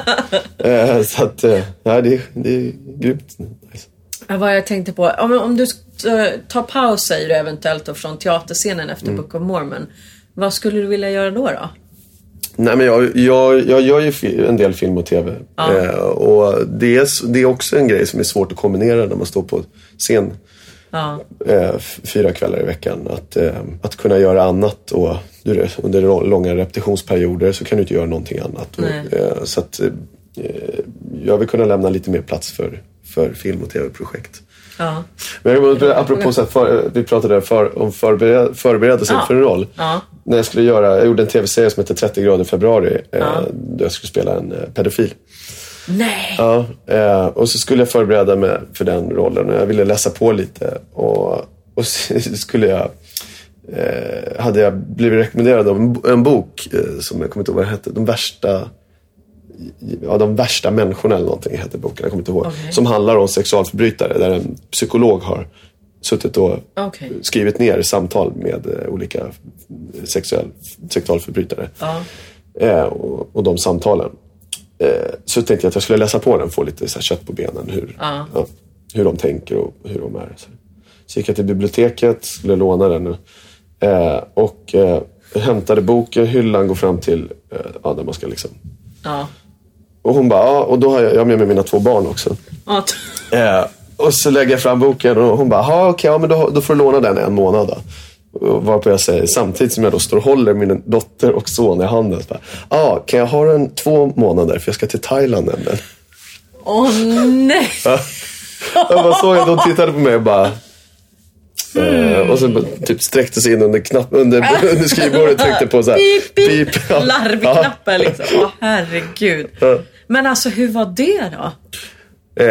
eh, så att, eh, ja, det, det är grymt. Nice. Ja, vad jag tänkte på. Om, om du tar paus säger du eventuellt då, från teaterscenen efter Mm. Book of Mormon. Vad skulle du vilja göra då? då? Nej, men jag, jag, jag gör ju en del film och tv. Eh, och det är, det är också en grej som är svårt att kombinera när man står på scen Ja. eh, fyra kvällar i veckan. Att, eh, att kunna göra annat och du under lå- långa repetitionsperioder så kan du inte göra någonting annat. Och, eh, så att eh, jag vill kunna lämna lite mer plats för, för film och tv-projekt. Ja. Men jag, apropå så här, för, vi pratade för, om förbered, förberedelse Ja. inför en roll. Ja. När jag skulle göra, jag gjorde en tv-serie som heter 30 grader februari. Eh, där jag skulle spela en eh, pedofil. Nej! Ja, eh, och så skulle jag förbereda mig för den rollen och jag ville läsa på lite. Och, och så [LAUGHS] skulle jag, eh, hade jag blivit rekommenderad av en, en bok eh, som jag kommer inte ihåg vad den hette. De värsta, ja, de värsta människorna eller någonting heter boken. Jag kommer inte ihåg. Okej. Som handlar om sexualförbrytare där en psykolog har suttit och Okej. skrivit ner samtal med eh, olika sexuell, sexualförbrytare. Ja. Eh, och, och de samtalen. Eh, så tänkte jag att jag skulle läsa på den, få lite så här, kött på benen. Hur, Ja. hur de tänker och hur de är. Så, så gick jag till biblioteket, skulle låna den. Eh, och eh, hämtade boken, hyllan, går fram till eh, ja, där man ska liksom. Ja. Och hon bara, ja, och då har jag, jag har med mig mina två barn också. Eh, och så lägger jag fram boken och hon bara, ja okej, ja, men då, då får du låna den en månad då. Varpå jag säger, samtidigt som jag då står och håller min dotter och son i handen. Ja, ah, kan jag ha den två månader för jag ska till Thailand nämligen. Åh nej! Jag bara såg att de tittade på mig och bara... Eh, och sen typ sträckte sig in under, knapp, under, under skrivbordet och tryckte på så här, Pip, pip. pip. Ja. Larvknappen liksom. Åh herregud. Men alltså hur var det då? Eh,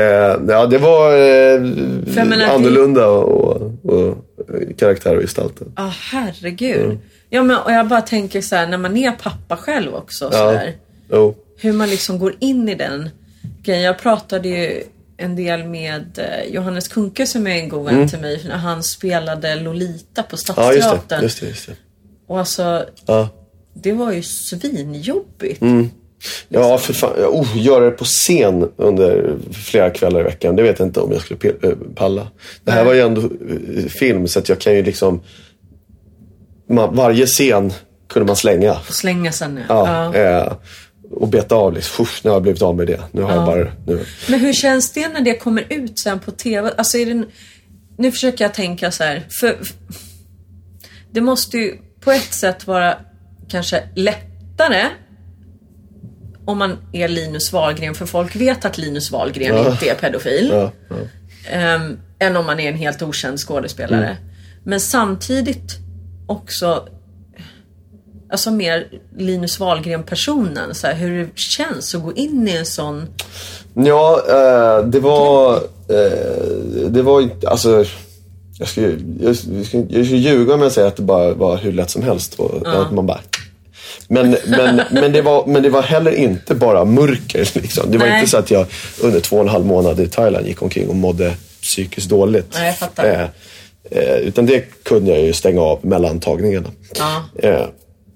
ja, det var eh, menar, det- annorlunda och, och, och karaktär och gestalter. Ja herregud. Ja men och jag bara tänker så här när man är pappa själv också. Så Ja. där, Jo. hur man liksom går in i den grejen. Jag pratade ju en del med eh, Johannes Kunke som är en god vän till mig när han spelade Lolita på Mm. Ja, just det. Stadsteatern. Just det, just det. Och alltså, Ja. det var ju svinjobbigt. Mm. Ja, för fan. Ja, Oh, göra det på scen under flera kvällar i veckan. Det vet jag inte om jag skulle eh, palla. Det här var ju ändå eh, film så att jag kan ju liksom... Man, varje scen kunde man slänga. Slänga sen Ja, Eh, och beta av liksom. Usch, nu har jag blivit av med det. Nu har jag bara... Nu. Men hur känns det när det kommer ut sen på TV? Alltså är det, nu försöker jag tänka så här. För, det måste ju på ett sätt vara kanske lättare om man är Linus Wahlgren, för folk vet att Linus Wahlgren inte är pedofil. Ja, ja. Ehm, än om man är en helt okänd skådespelare. Mm. Men samtidigt också Alltså mer Linus Wahlgren-personen. Så här, hur det känns att gå in i en sån... Ja, eh, det var... Eh, det var inte... Alltså... Jag ska, ju- jag, jag, ska, jag ska ljuga om jag säger att det bara var hur lätt som helst. Och, att man bara... Men, men, men, det var, men det var heller inte bara mörker. Liksom. Det var Nej. inte så att jag under två och en halv månad i Thailand gick omkring och mådde psykiskt dåligt. Nej, jag fattar. Eh, eh, utan det kunde jag ju stänga av mellan tagningarna. Ja. Eh,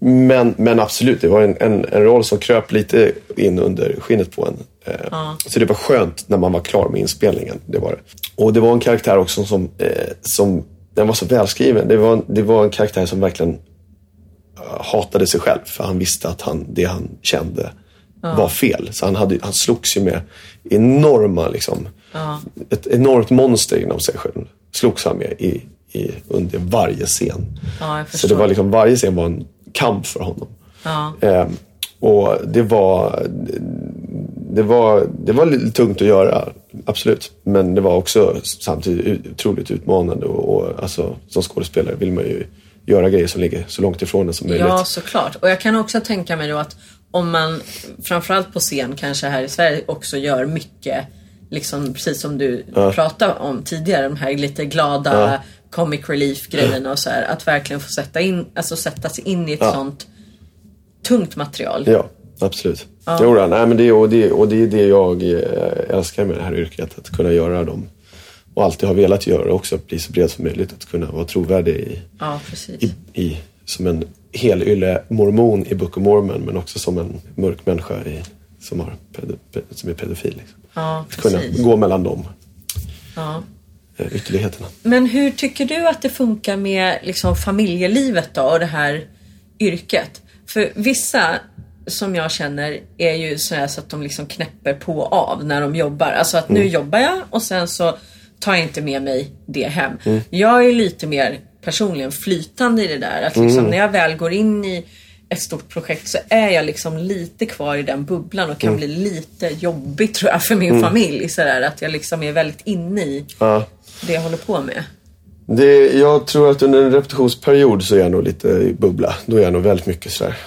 men, men absolut, det var en, en, en roll som kröp lite in under skinnet på en. Eh, Så det var skönt när man var klar med inspelningen. Det var det. Och det var en karaktär också som, eh, som den var så välskriven. Det var, det var en karaktär som verkligen hatade sig själv. För han visste att han, det han kände var fel. Så han, hade, han slogs ju med enorma, liksom, ett enormt monster inom sig själv. Slogs han med i, i, under varje scen. Ja, så det var liksom, varje scen var en kamp för honom. Ja. Ehm, och det var, det, var, det var lite tungt att göra, absolut. Men det var också samtidigt otroligt utmanande. Och, och alltså, som skådespelare vill man ju göra grejer som ligger så långt ifrån en som möjligt. Ja, såklart. Och jag kan också tänka mig då att om man, framförallt på scen kanske här i Sverige, också gör mycket, liksom precis som du pratade om tidigare, de här lite glada comic relief grejerna och så här. Att verkligen få sätta, in, alltså sätta sig in i ett sånt tungt material. Ja, absolut. Ja. Jo, nej, men det, och, det, och det är det jag eh, älskar med det här yrket. Att kunna göra dem. Och alltid har velat göra också. Att bli så bred som möjligt. Att kunna vara trovärdig i, Ja, i, i, som en helylle mormon i Book of Mormon. Men också som en mörk människa i, som, har, som är pedofil. Liksom. Ja, Att kunna gå mellan de Ja. eh, ytterligheterna. Men hur tycker du att det funkar med liksom, familjelivet då och det här yrket? För vissa som jag känner är ju sådär så att de liksom knäpper på och av när de jobbar. Alltså att nu jobbar jag och sen så tar inte med mig det hem. Jag är lite mer personligen flytande i det där. Att liksom, när jag väl går in i ett stort projekt så är jag liksom lite kvar i den bubblan och kan bli lite jobbig tror jag för min familj. Sådär, att jag liksom är väldigt inne i Ja. det jag håller på med. Det, jag tror att under en repetitionsperiod så är jag nog lite i bubbla. Då är jag nog väldigt mycket sådär.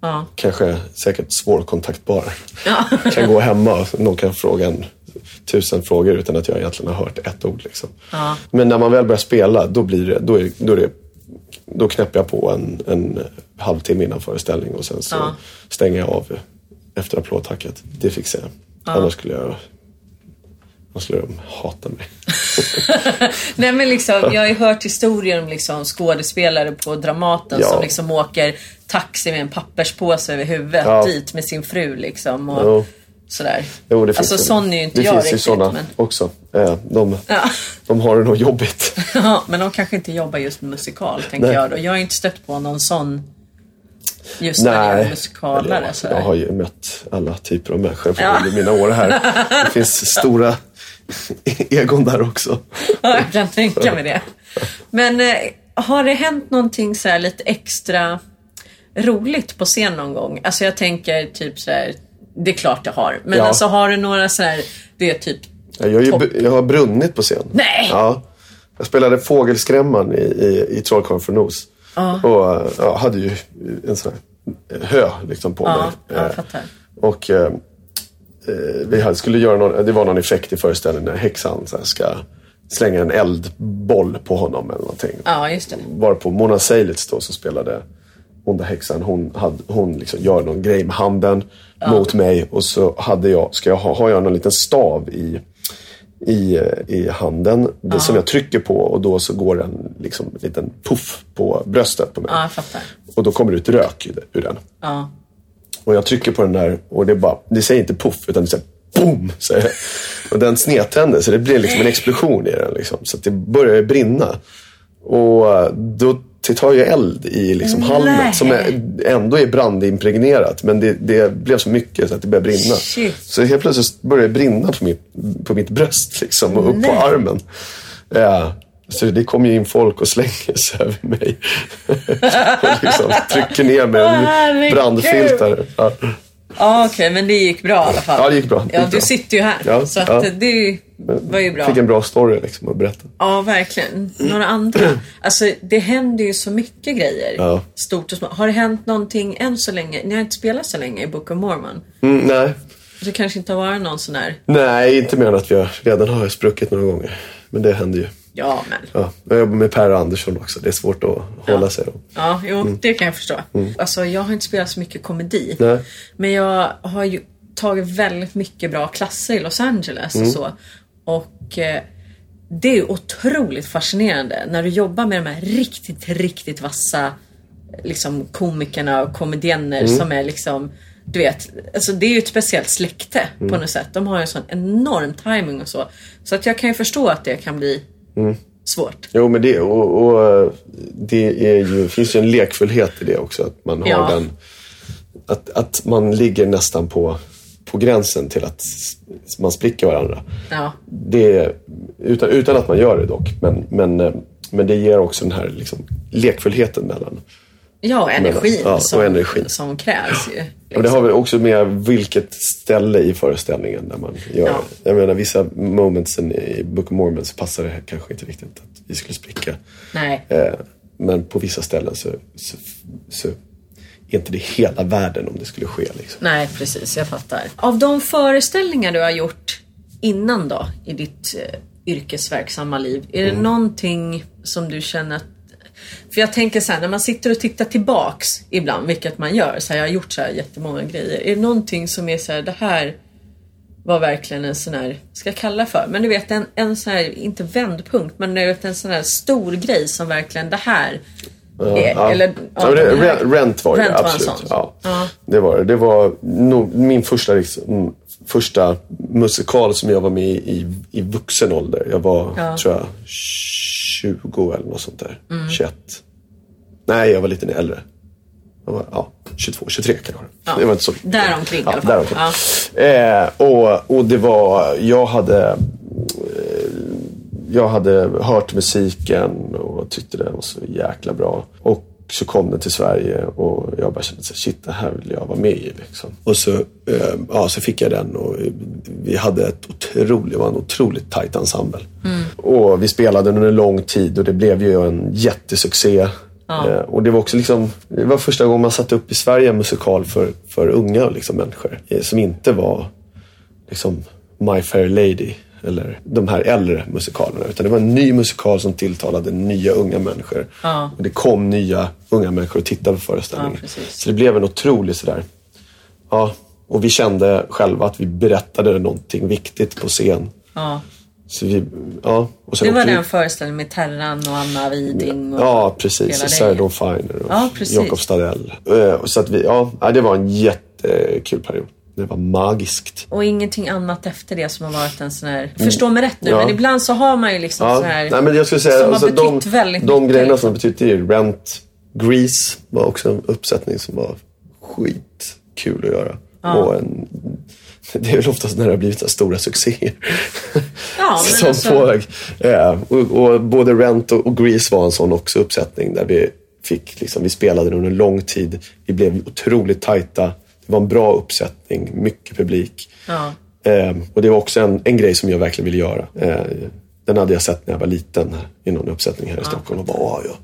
Ja. Kanske säkert svårkontaktbar. Ja. kan gå hemma och någon kan fråga en tusen frågor utan att jag egentligen har hört ett ord. Liksom. Ja. Men när man väl börjar spela, då, blir det, då, är, då, är det, då knäpper jag på en, en halvtimme innan föreställning och sen så Ja. stänger jag av efter applådtacket. Det fixar jag. Annars skulle jag annars skulle de hata mig. [LAUGHS] Nej men liksom, jag har ju hört historier om liksom skådespelare på Dramaten Ja. som liksom åker taxi med en papperspåse över huvudet Ja. dit med sin fru liksom. Och Jo. Sådär. Jo, det finns alltså ju- sån är ju inte det jag finns ju riktigt. sådana Men, också. Eh, De, Ja. de har det nog jobbigt. [LAUGHS] ja, men de kanske inte jobbar just med musikal tänker Nej. jag då. Jag har inte stött på någon sån just när det gäller Nej, jag har ju mött alla typer av människor Ja. under mina år här. Det [LAUGHS] finns stora [LAUGHS] egon där också. Ja, jag kan tänka mig det. Men eh, har det hänt någonting så här lite extra roligt på scen någon gång? Alltså jag tänker typ så här, det är klart det har. Men Ja. alltså har du några så här, det är typ Ja, Jag, har ju, jag har brunnit på scen. Nej! Ja. Jag spelade Fågelskrämman i, i, i Trollkarlen från Nos. Och ja, hade ju en sån här hö liksom på Ja, mig. ja, jag Eh, fattar. Och eh, eh, vi hade, skulle göra någon, det var någon effekt i föreställningen när häxan så här, ska slänga en eldboll på honom eller någonting. Ja, just det. Varpå Mona Seilitz då som spelade onda häxan, hon, hade, hon liksom gör någon grej med handen mot mig och så hade jag, ska jag ha, har jag någon liten stav i, i, i handen det som jag trycker på och då så går en liksom, liten puff på bröstet på mig. Ja, jag fattar. Och då kommer det ut rök ur- den. Ja. Och jag trycker på den där och det bara, det säger inte puff utan det säger boom. Säger. Och den snedtänder så det blir liksom en explosion i den. Liksom, så det börjar brinna. Och eh, då det tar ju eld i liksom Nej. halmet som är, ändå är brandimpregnerat. Men det, det blev så mycket så att det började brinna. Shit. Så helt plötsligt började det brinna på mitt, på mitt bröst liksom, och upp Nej. på armen. Ja. Så det kommer ju in folk och slänger sig över mig. [LAUGHS] och liksom trycker ner med en Herregud. brandfilter. Ja. Ja, okej, men det gick bra i alla fall. Ja, det gick bra. Det Ja, gick du bra. sitter ju här. Ja, så att ja. det var ju bra. Fick en bra story liksom att berätta. Ja, verkligen. Några andra? Alltså, det händer ju så mycket grejer. Ja. Stort och smått. Har det hänt någonting än så länge? Ni har inte spelat så länge i Book of Mormon. Mm, nej. Det kanske inte har varit någon sån här... nej, inte mer än att vi redan har spruckit några gånger. Men det händer ju. Ja, men. Ja, jag jobbar med Per Andersson också. Det är svårt att hålla sig. Då. Ja, jo, det kan jag förstå. Alltså, jag har inte spelat så mycket komedi. Nej. Men jag har ju tagit väldigt mycket bra klasser i Los Angeles och så. Och eh, det är ju otroligt fascinerande när du jobbar med de här riktigt, riktigt vassa liksom komikerna och komedienner som är liksom du vet, alltså det är ju ett speciellt släkte på något sätt. De har ju en sån enorm timing och så. Så att jag kan ju förstå att det kan bli svårt. Jo, men det, och, och det är ju, finns ju en lekfullhet i det också. Att man har Ja. den... Att, att man ligger nästan på, på gränsen till att man spricker varandra. Ja, Det, utan, utan att man gör det dock. Men, men, men det ger också den här liksom, lekfullheten mellan. Ja och energin, ja, och som, energin. som krävs ju. Och det har väl också med vilket ställe i föreställningen där man gör Ja. Jag menar vissa momentsen i Book of Mormon så passar det kanske inte riktigt att vi skulle spricka. Nej. Eh, men på vissa ställen så, så, så är inte det hela världen om det skulle ske. Liksom. Nej, precis. Jag fattar. Av de föreställningar du har gjort innan då, i ditt eh, yrkesverksamma liv, är det någonting som du känner att... För jag tänker så här, när man sitter och tittar tillbaks ibland, vilket man gör, så här, jag har gjort så här jättemånga grejer. Är det någonting som är så här, det här var verkligen en sån här, ska jag kalla för, men du vet en, en sån här, inte vändpunkt, men du vet en sån här stor grej som verkligen det här är, Ja. eller, ja, Rent- Rent var Rent det, var en absolut. sån. Ja. Ja. Det var det. Det var nog min första, liksom, första musikal som jag var med i i, i vuxen ålder. Jag var, Ja. tror jag, 20 eller något sånt där. Mm. 21. Nej, jag var lite äldre. Jag var, ja, 22, 23 kanske. Ja. Det var inte så Däromkring i ja, alla fall. Däromkring. Ja. Eh, och, och det var, jag hade eh, jag hade hört musiken och tyckte den var så jäkla bra. Och så kom den till Sverige och jag bara kände så shit det här vill jag vara med i. Liksom. Och så, eh, ja, så fick jag den och vi hade ett otroligt, var en otroligt tajt ensemble. Och vi spelade den under lång tid och det blev ju en jättesuccé. Eh, och det var också liksom, det var första gången man satte upp i Sverige en musikal för, för unga liksom, människor. Eh, som inte var liksom My Fair Lady eller de här äldre musikalerna. Utan det var en ny musikal som tilltalade nya unga människor. Ja. Och det kom nya unga människor och tittade på föreställningen. Ja, så det blev en otrolig sådär, ja. Och vi kände själva att vi berättade någonting viktigt på scen. Ja. Så vi, ja. Och sen Det var vi- den föreställningen med Terran och Anna Widing. Och Ja, precis. Sarah. Dawn Finer och Ja. Jakob Stadell. Eh, Så att vi, ja, det var en jättekul period. Det var magiskt. Och ingenting annat efter det som har varit en sån här... Förstå mig rätt nu, Ja. men ibland så har man ju liksom Ja, sån här... nej, men jag skulle säga, som alltså, har de, betytt väldigt de mycket. grejerna liksom. som har betytt är Rent, Grease var också en uppsättning som var skitkul att göra. Och en det är väl oftast när det har blivit så stora succéer. Ja, [LAUGHS] som alltså- på, eh, och, och både Rent och, och Grease var en sån också uppsättning där vi fick, liksom, vi spelade under en lång tid. Vi blev otroligt tajta. Det var en bra uppsättning, mycket publik. Ja. Eh, och det var också en, en grej som jag verkligen ville göra. Eh, den hade jag sett när jag var liten i någon uppsättning här i Stockholm och bara, "Åh, ja,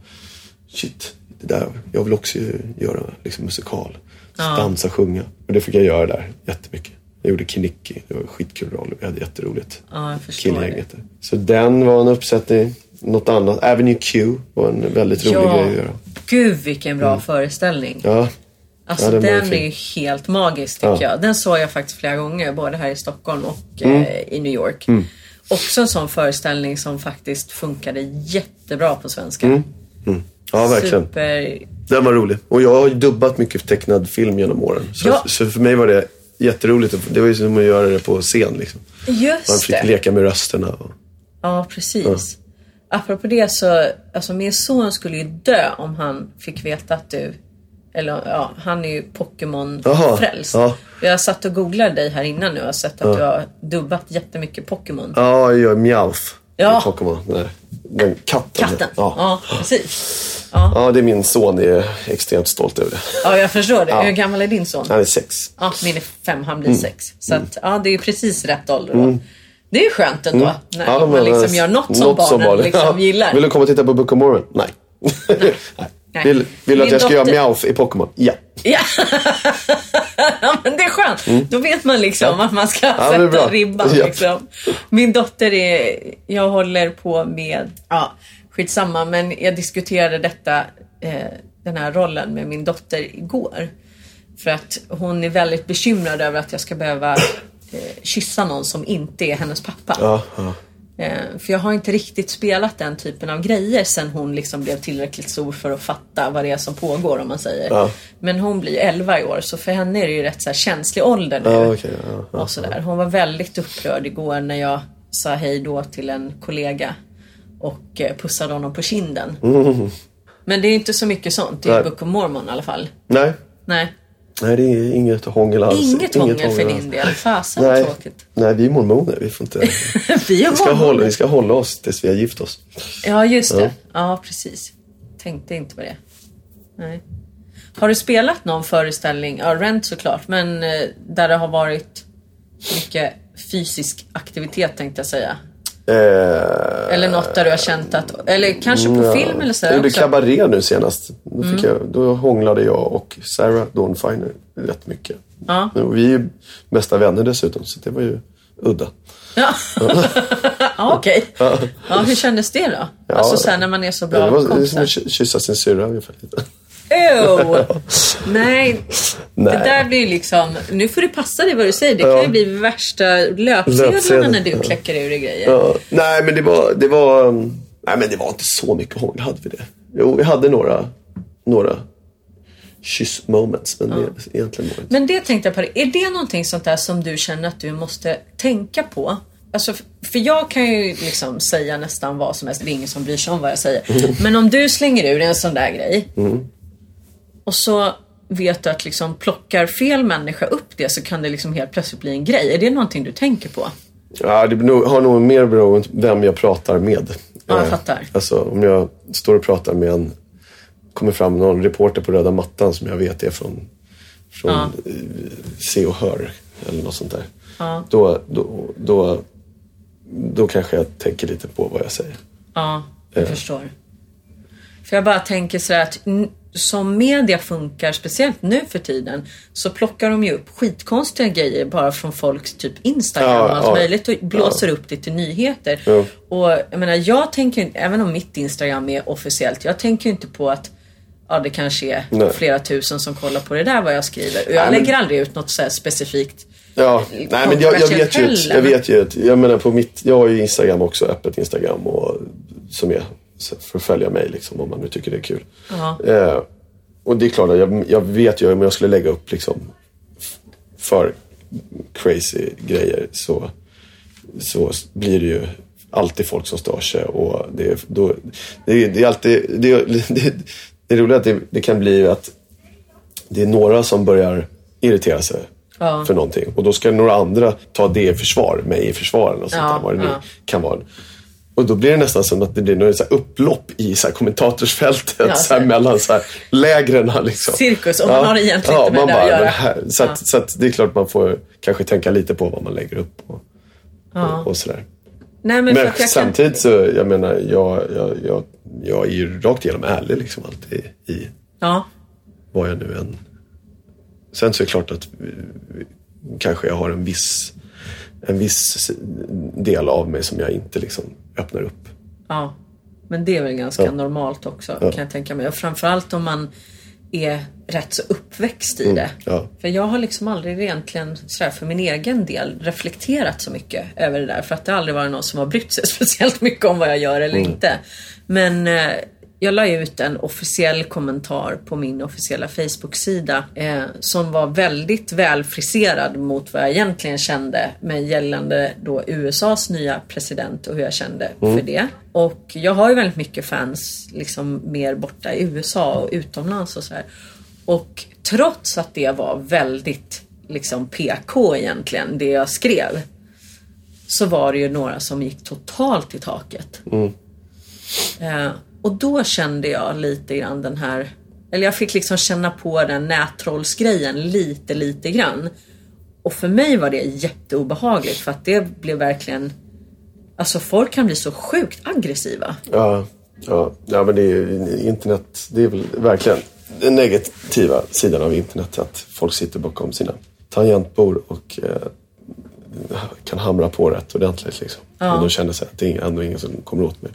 shit, det där, jag vill också göra liksom, musikal. Dansa, sjunga. Och det fick jag göra där jättemycket. Jag gjorde Kinnicky, det var en skitkul roll. Vi hade jätteroligt. Ja, jag Killgänget. Så den var en uppsättning. Något annat, Avenue Q var en väldigt rolig Ja, grej att göra. gud vilken bra föreställning. Ja, Alltså Ja, den den är ju helt magisk tycker Ja. jag. Den såg jag faktiskt flera gånger, både här i Stockholm och Mm. eh, i New York. Också en sån föreställning som faktiskt funkade jättebra på svenska. Mm. ja verkligen. Super... Den var rolig. Och jag har ju dubbat mycket tecknad film genom åren. Så, Ja. så för mig var det jätteroligt. Det var ju som att göra det på scen. Liksom. Man Just fick det. leka med rösterna. Och... Ja, precis. Apropå det så, alltså min son skulle ju dö om han fick veta att du eller ja, han är ju Pokémon-frälst. ja. Jag satt och googlade dig här innan nu och har sett att du har dubbat jättemycket Pokémon. Ja, jag gör Mjauff. Ja. Pokémon. Den, där- den katten. Katten. Ja. Ja, precis. Ja. ja, det är min son. är extremt stolt över det. ja, jag förstår det. Ja. Hur gammal är din son? Han är sex. Ja, min är fem, han Mm. blir sex. Så att, ja, det är ju precis rätt ålder då. Det är skönt ändå. När Ja, man liksom eh, gör något som barnen barnen- liksom Ja. gillar. Vill du komma och titta på Book of Mormon? Nej. Nej. [LAUGHS] Nej. Vill, vill du att jag ska göra Mjauff i Pokémon? Ja. Ja. [LAUGHS] ja, men det är skönt. Då vet man liksom Mm. Ja. att man ska Ja, sätta ribban. Ja. Liksom. Min dotter är, jag håller på med, ja skitsamma, men jag diskuterade detta, eh, den här rollen med min dotter igår. För att hon är väldigt bekymrad över att jag ska behöva eh, kyssa någon som inte är hennes pappa. Ja, ja. Eh, För jag har inte riktigt spelat den typen av grejer sen hon liksom blev tillräckligt stor för att fatta vad det är som pågår om man säger. Ja. Men hon blir 11 i år så för henne är det ju rätt så här känslig ålder nu. Ja, okej, ja, och sådär. Hon var väldigt upprörd igår när jag sa hej då till en kollega och eh, pussade honom på kinden. Men det är inte så mycket sånt i Mm. Book of Mormon i alla fall. Nej. Nej, Nej, det är inget hångel alls. inget hångel för din del. Fasen Nej. tråkigt. Nej, vi är mormoner. Vi, får inte... [LAUGHS] Vi är vi, ska hålla, vi ska hålla oss tills vi har gift oss. Ja, just det. Ja, precis. Tänkte inte på det. Nej. Har du spelat någon föreställning, ja Rent såklart, men eh, där det har varit mycket fysisk aktivitet tänkte jag säga. Eh, Eller något där du har känt att, eller kanske på film eller jag sådär gjorde kabaré nu senast. Då, Mm. fick jag, då hånglade jag och Sarah Dawn Finer rätt mycket. Ja. Och vi är ju bästa vänner dessutom, så det var ju udda. Ja, [LAUGHS] ja okej. Ja, hur kändes det då? alltså sen när man är så bra det var det är som kompisar. att ky- kyssa sin syrra ungefär. Ew! Nej, [LAUGHS] Nej. det där blir ju liksom... Nu får du passa dig vad du säger. Det kan Ja. ju bli värsta löpsedlarna när du ja. kläcker ur dig grejer. Ja, nej, men det var, det var... um, Nej, men det var inte så mycket hångel. Hade vi det? Jo, vi hade några, några kyss-moments. Men det, egentligen var. Men det tänkte jag på. Är det någonting sånt där som du känner att du måste tänka på? Alltså, för jag kan ju liksom säga nästan vad som helst. Det är ingen som bryr sig om vad jag säger. Men om du slänger ur en sån där grej. Och så vet du att liksom plockar fel människa upp det så kan det liksom helt plötsligt bli en grej. Är det någonting du tänker på? Ja, det har nog mer beroende på vem jag pratar med. Ja, jag Eh, fattar. Alltså om jag står och pratar med en, kommer fram någon reporter på röda mattan som jag vet är från, från Ja. eh, Se och Hör eller något sånt där. Ja. Då, då, då, då kanske jag tänker lite på vad jag säger. Ja, jag förstår. För jag bara tänker så här att som media funkar, speciellt nu för tiden, så plockar de ju upp skitkonstiga grejer bara från folks typ Instagram Ja, och allt ja. möjligt och blåser upp det till nyheter. Ja. Och jag menar, jag tänker även om mitt Instagram är officiellt, jag tänker inte på att Ja, det kanske är Nej. flera tusen som kollar på det där vad jag skriver. Och jag Nej, men- lägger aldrig ut något så specifikt. Ja, nej men jag, jag vet ju, jag vet ju att, jag menar på mitt, jag har ju Instagram också, öppet Instagram och, som är för att följa mig liksom om man nu tycker det är kul. Eh, och det är klart jag, jag vet ju om jag skulle lägga upp liksom för crazy grejer så, så blir det ju alltid folk som stör sig och det, är- då, det, är- det är alltid, det, är- [LAUGHS] det, det är roligt att det, det kan bli att det är några som börjar irritera sig Ja. för någonting. Och då ska några andra ta det i försvar, mig i försvar eller sånt Ja, där, vad det nu ja. kan vara. Och då blir det nästan som att det blir något så upplopp i så här kommentatorsfältet Ja, så mellan så här lägren. Liksom. Cirkus, och man har egentligen inte med det att göra. Här, så, att, så att det är klart man får kanske tänka lite på vad man lägger upp och, och, och sådär. Nej, men, Men jag kan... samtidigt så, jag menar, jag, jag, jag, jag är ju rakt igenom ärlig liksom alltid i Ja, vad jag nu än... Sen så är det klart att kanske jag har en viss, en viss del av mig som jag inte liksom öppnar upp. ja. Men det är väl ganska Ja. normalt också Ja. kan jag tänka mig. Och framförallt om man är rätt så uppväxt i det. Mm, ja. För jag har liksom aldrig egentligen sådär för min egen del reflekterat så mycket över det där. För att det har aldrig varit någon som har brytt sig [LAUGHS] speciellt mycket om vad jag gör eller Mm. inte. Men eh, jag la ut en officiell kommentar på min officiella Facebook-sida eh, som var väldigt välfriserad mot vad jag egentligen kände med gällande då USAs nya president och hur jag kände för det. Och jag har ju väldigt mycket fans liksom mer borta i USA och utomlands och så här. Och trots att det var väldigt liksom PK egentligen, det jag skrev. Så var det ju några som gick totalt i taket. Eh, och då kände jag lite grann den här, eller jag fick liksom känna på den nättrollsgrejen lite, lite grann. Och för mig var det jätteobehagligt för att det blev verkligen, alltså folk kan bli så sjukt aggressiva. Ja, ja, ja men det är ju internet, det är väl verkligen den negativa sidan av internet. Att folk sitter bakom sina tangentbord och eh, kan hamra på rätt ordentligt. Liksom. Och då känner sig att det är ändå ingen som kommer åt mig.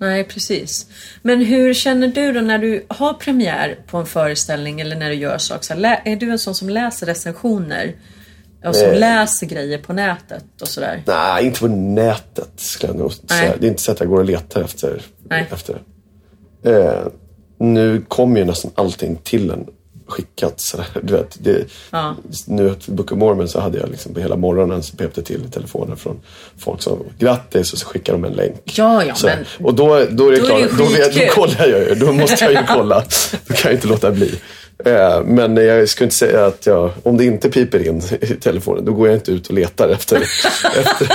Nej, precis. Men hur känner du då när du har premiär på en föreställning eller när du gör saker? Är du en sån som läser recensioner? Och som Nej. läser grejer på nätet och sådär? Nej, inte på nätet skulle jag nog säga. Det är inte så att jag går och letar efter, Nej. efter det. Eh, nu kommer ju nästan allting till en skickat. Så där, [LAUGHS] du vet, det, Ja. Nu till Book of Mormon så hade jag liksom på hela morgonen så pep det till i telefonen från folk som grattis och så skickar de en länk. Ja, ja, Så, men och då, då är det Då är det klart, då, vet, då kollar jag ju. Då måste jag ju [LAUGHS] kolla. Då kan jag inte låta bli. Eh, men jag skulle inte säga att jag, om det inte piper in [LAUGHS] i telefonen, då går jag inte ut och letar efter, efter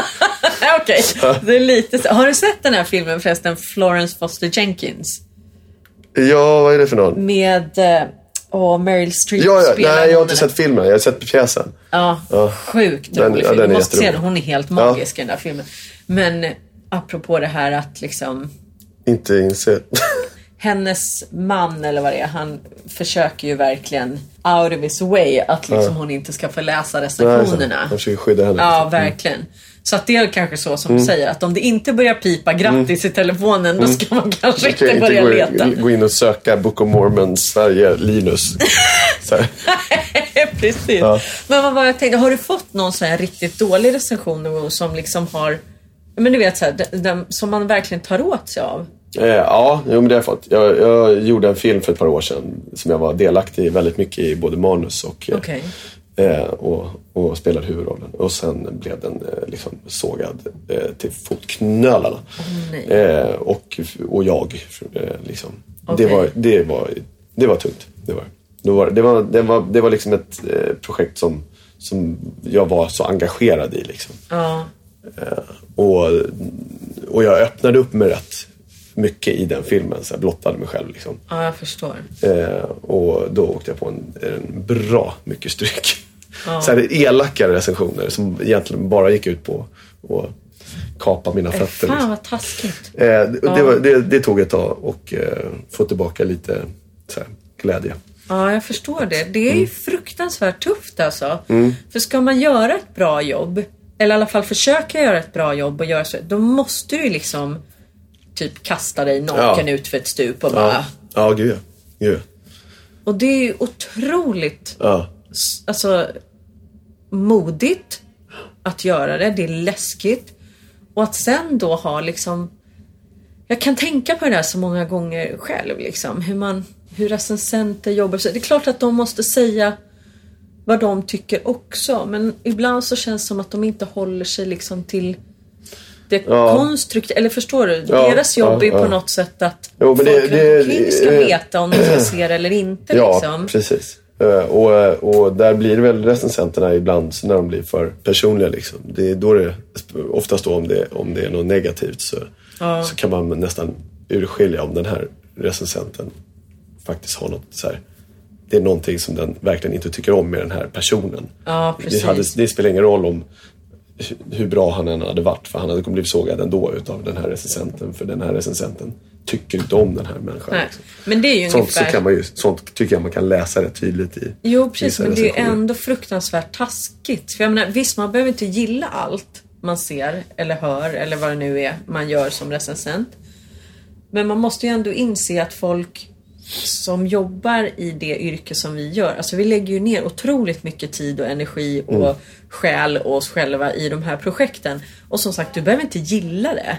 Okej, det är lite så. Har du sett den här filmen förresten, Florence Foster Jenkins? Ja, vad är det för någon? Med eh, åh, Meryl Streep Ja, ja, spelar nej, jag har inte sett filmen. Jag har sett pjäsen. Ja, Ja. sjukt Den- rolig ja, film. den Du måste se den, hon är helt magisk i den där filmen. Men apropå det här att liksom Inte inse. [LAUGHS] hennes man eller vad det är, han försöker ju verkligen out of his way att liksom hon inte ska få läsa Nej, recensionerna. Jag försöker skydda henne. Ja, verkligen. Så att det är kanske så som Mm. du säger, att om det inte börjar pipa grattis i telefonen, då ska man kanske Jag ska inte inte börja gå, leta. gå in och söka Book of Mormon Sverige Linus. [LAUGHS] Precis. Ja. Men vad var jag tänkte, har du fått någon så här riktigt dålig recension någon gång som liksom har, men du vet så här, den, den, som man verkligen tar åt sig av? Eh, ja, jo, men det har jag fått. Jag, jag gjorde en film för ett par år sedan som jag var delaktig i väldigt mycket i både manus och, Okej. eh, och, och spelade huvudrollen. Och sen blev den eh, liksom sågad eh, till fotknölarna. eh, och, och jag. Eh, liksom. Okej. det, var, det, var, det var tungt. Det var, det var, det var, det var, det var liksom ett eh, projekt som, som jag var så engagerad i. Liksom. Ja. Och, och jag öppnade upp mig rätt mycket i den filmen. Så jag blottade mig själv. Liksom. ja, jag förstår. Eh, och då åkte jag på en, en bra mycket stryk. Så här, elaka recensioner som egentligen bara gick ut på att kapa mina Äh, fötter. fan Liksom. vad taskigt. Eh, det, det, var, det, det tog ett tag och eh, få tillbaka lite så här, glädje. Ja, jag förstår det. Det är Mm. ju fruktansvärt tufft alltså. För ska man göra ett bra jobb, eller i alla fall försöka göra ett bra jobb och göra så, då måste du ju liksom typ kasta dig naken Ja. ut för ett stup och bara... Ja, ja gud. Gud. Och det är ju otroligt ja. alltså, modigt att göra det. Det är läskigt. Och att sen då ha liksom... Jag kan tänka på det där så många gånger själv. Liksom, hur, man, hur recensenter jobbar. Så Det är klart att de måste säga vad de tycker också. Men ibland så känns det som att de inte håller sig liksom till det Ja. konstruktiva. Eller förstår du? Ja, Deras jobb ja, är på något sätt att Jo, det- folk det- runt omkring ska det- veta om de ska se det eller inte. Ja, liksom. precis. Eh, och, och där blir det väl recensenterna ibland så när de blir för personliga. Liksom. Det är då det, oftast då om det, om det är något negativt så, så kan man nästan urskilja om den här recensenten faktiskt har något så här, det är någonting som den verkligen inte tycker om med den här personen. Ja, det, hade, det spelar ingen roll om hur bra han än hade varit för han hade blivit sågad ändå utav den här recensenten för den här recensenten tycker inte om den här människan. Nej. liksom. Men det är ju Sånt, så ungefär... kan man ju, sånt tycker jag man kan läsa rätt tydligt i Jo, precis. vissa Men det är ju ändå fruktansvärt taskigt. För jag menar, visst, man behöver inte gilla allt man ser eller hör eller vad det nu är man gör som recensent. Men man måste ju ändå inse att folk som jobbar i det yrke som vi gör, alltså vi lägger ju ner otroligt mycket tid och energi och Mm. själ och oss själva i de här projekten. Och som sagt, du behöver inte gilla det.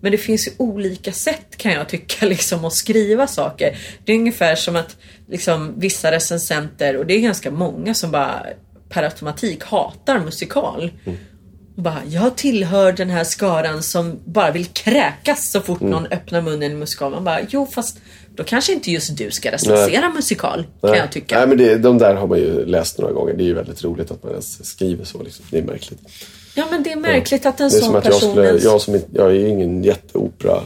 Men det finns ju olika sätt kan jag tycka [LAUGHS] liksom att skriva saker. Det är ungefär som att liksom, vissa recensenter, och det är ganska många som bara per automatik hatar musikal. Och Bara, jag tillhör den här skaran som bara vill kräkas så fort någon öppnar munnen i musikal. Man bara, jo fast då kanske inte just du ska recensera musikal kan Nej. jag tycka. Nej, men det, de där har man ju läst några gånger. Det är ju väldigt roligt att man ens skriver så. Liksom. Det är märkligt. Ja men det är märkligt att en sån att jag person skulle, jag, som, jag är ju ingen jätteopera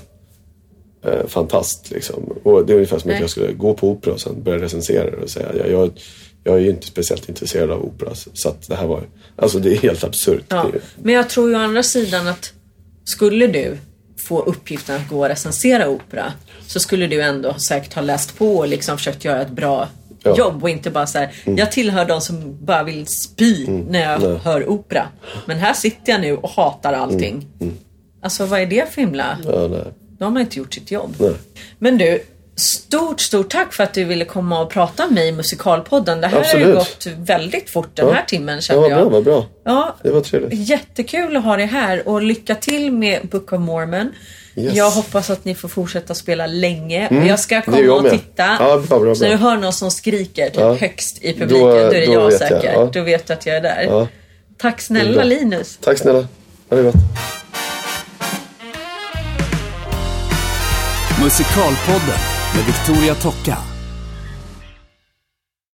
eh, fantast liksom. Och det är ungefär som Nej. att jag skulle gå på opera och sen börja recensera det och säga jag, jag, jag är ju inte speciellt intresserad av opera. Så, att det här var, alltså det är helt absurt. Ja. Men jag tror ju å andra sidan att skulle du få uppgiften att gå och recensera opera så skulle du ändå säkert ha läst på och liksom försökt göra ett bra Ja. Mm. jobb och inte bara så här, jag tillhör de som bara vill spy när jag Nej. hör opera. Men här sitter jag nu och hatar allting. Alltså vad är det för himla... Mm. Ja. Då har man inte gjort sitt jobb. Nej. Men du, stort, stort tack för att du ville komma och prata med mig i Musikalpodden. Det här har ju Absolut. gått väldigt fort den här timmen Ja, vad jag. bra, vad bra. Ja, Det var trevligt. Jättekul att ha dig här och lycka till med Book of Mormon. Yes. Jag hoppas att ni får fortsätta spela länge. och jag ska komma jag och titta. Ja, bra, bra, Så när bra. du hör någon som skriker typ Ja. högst i publiken, Då- då, är det då jag vet jag, säkert. ja. Då vet du att jag är där. Ja. Tack snälla bra. Linus. Tack snälla. Ha det gott. Musikalpodden med Victoria Tocka.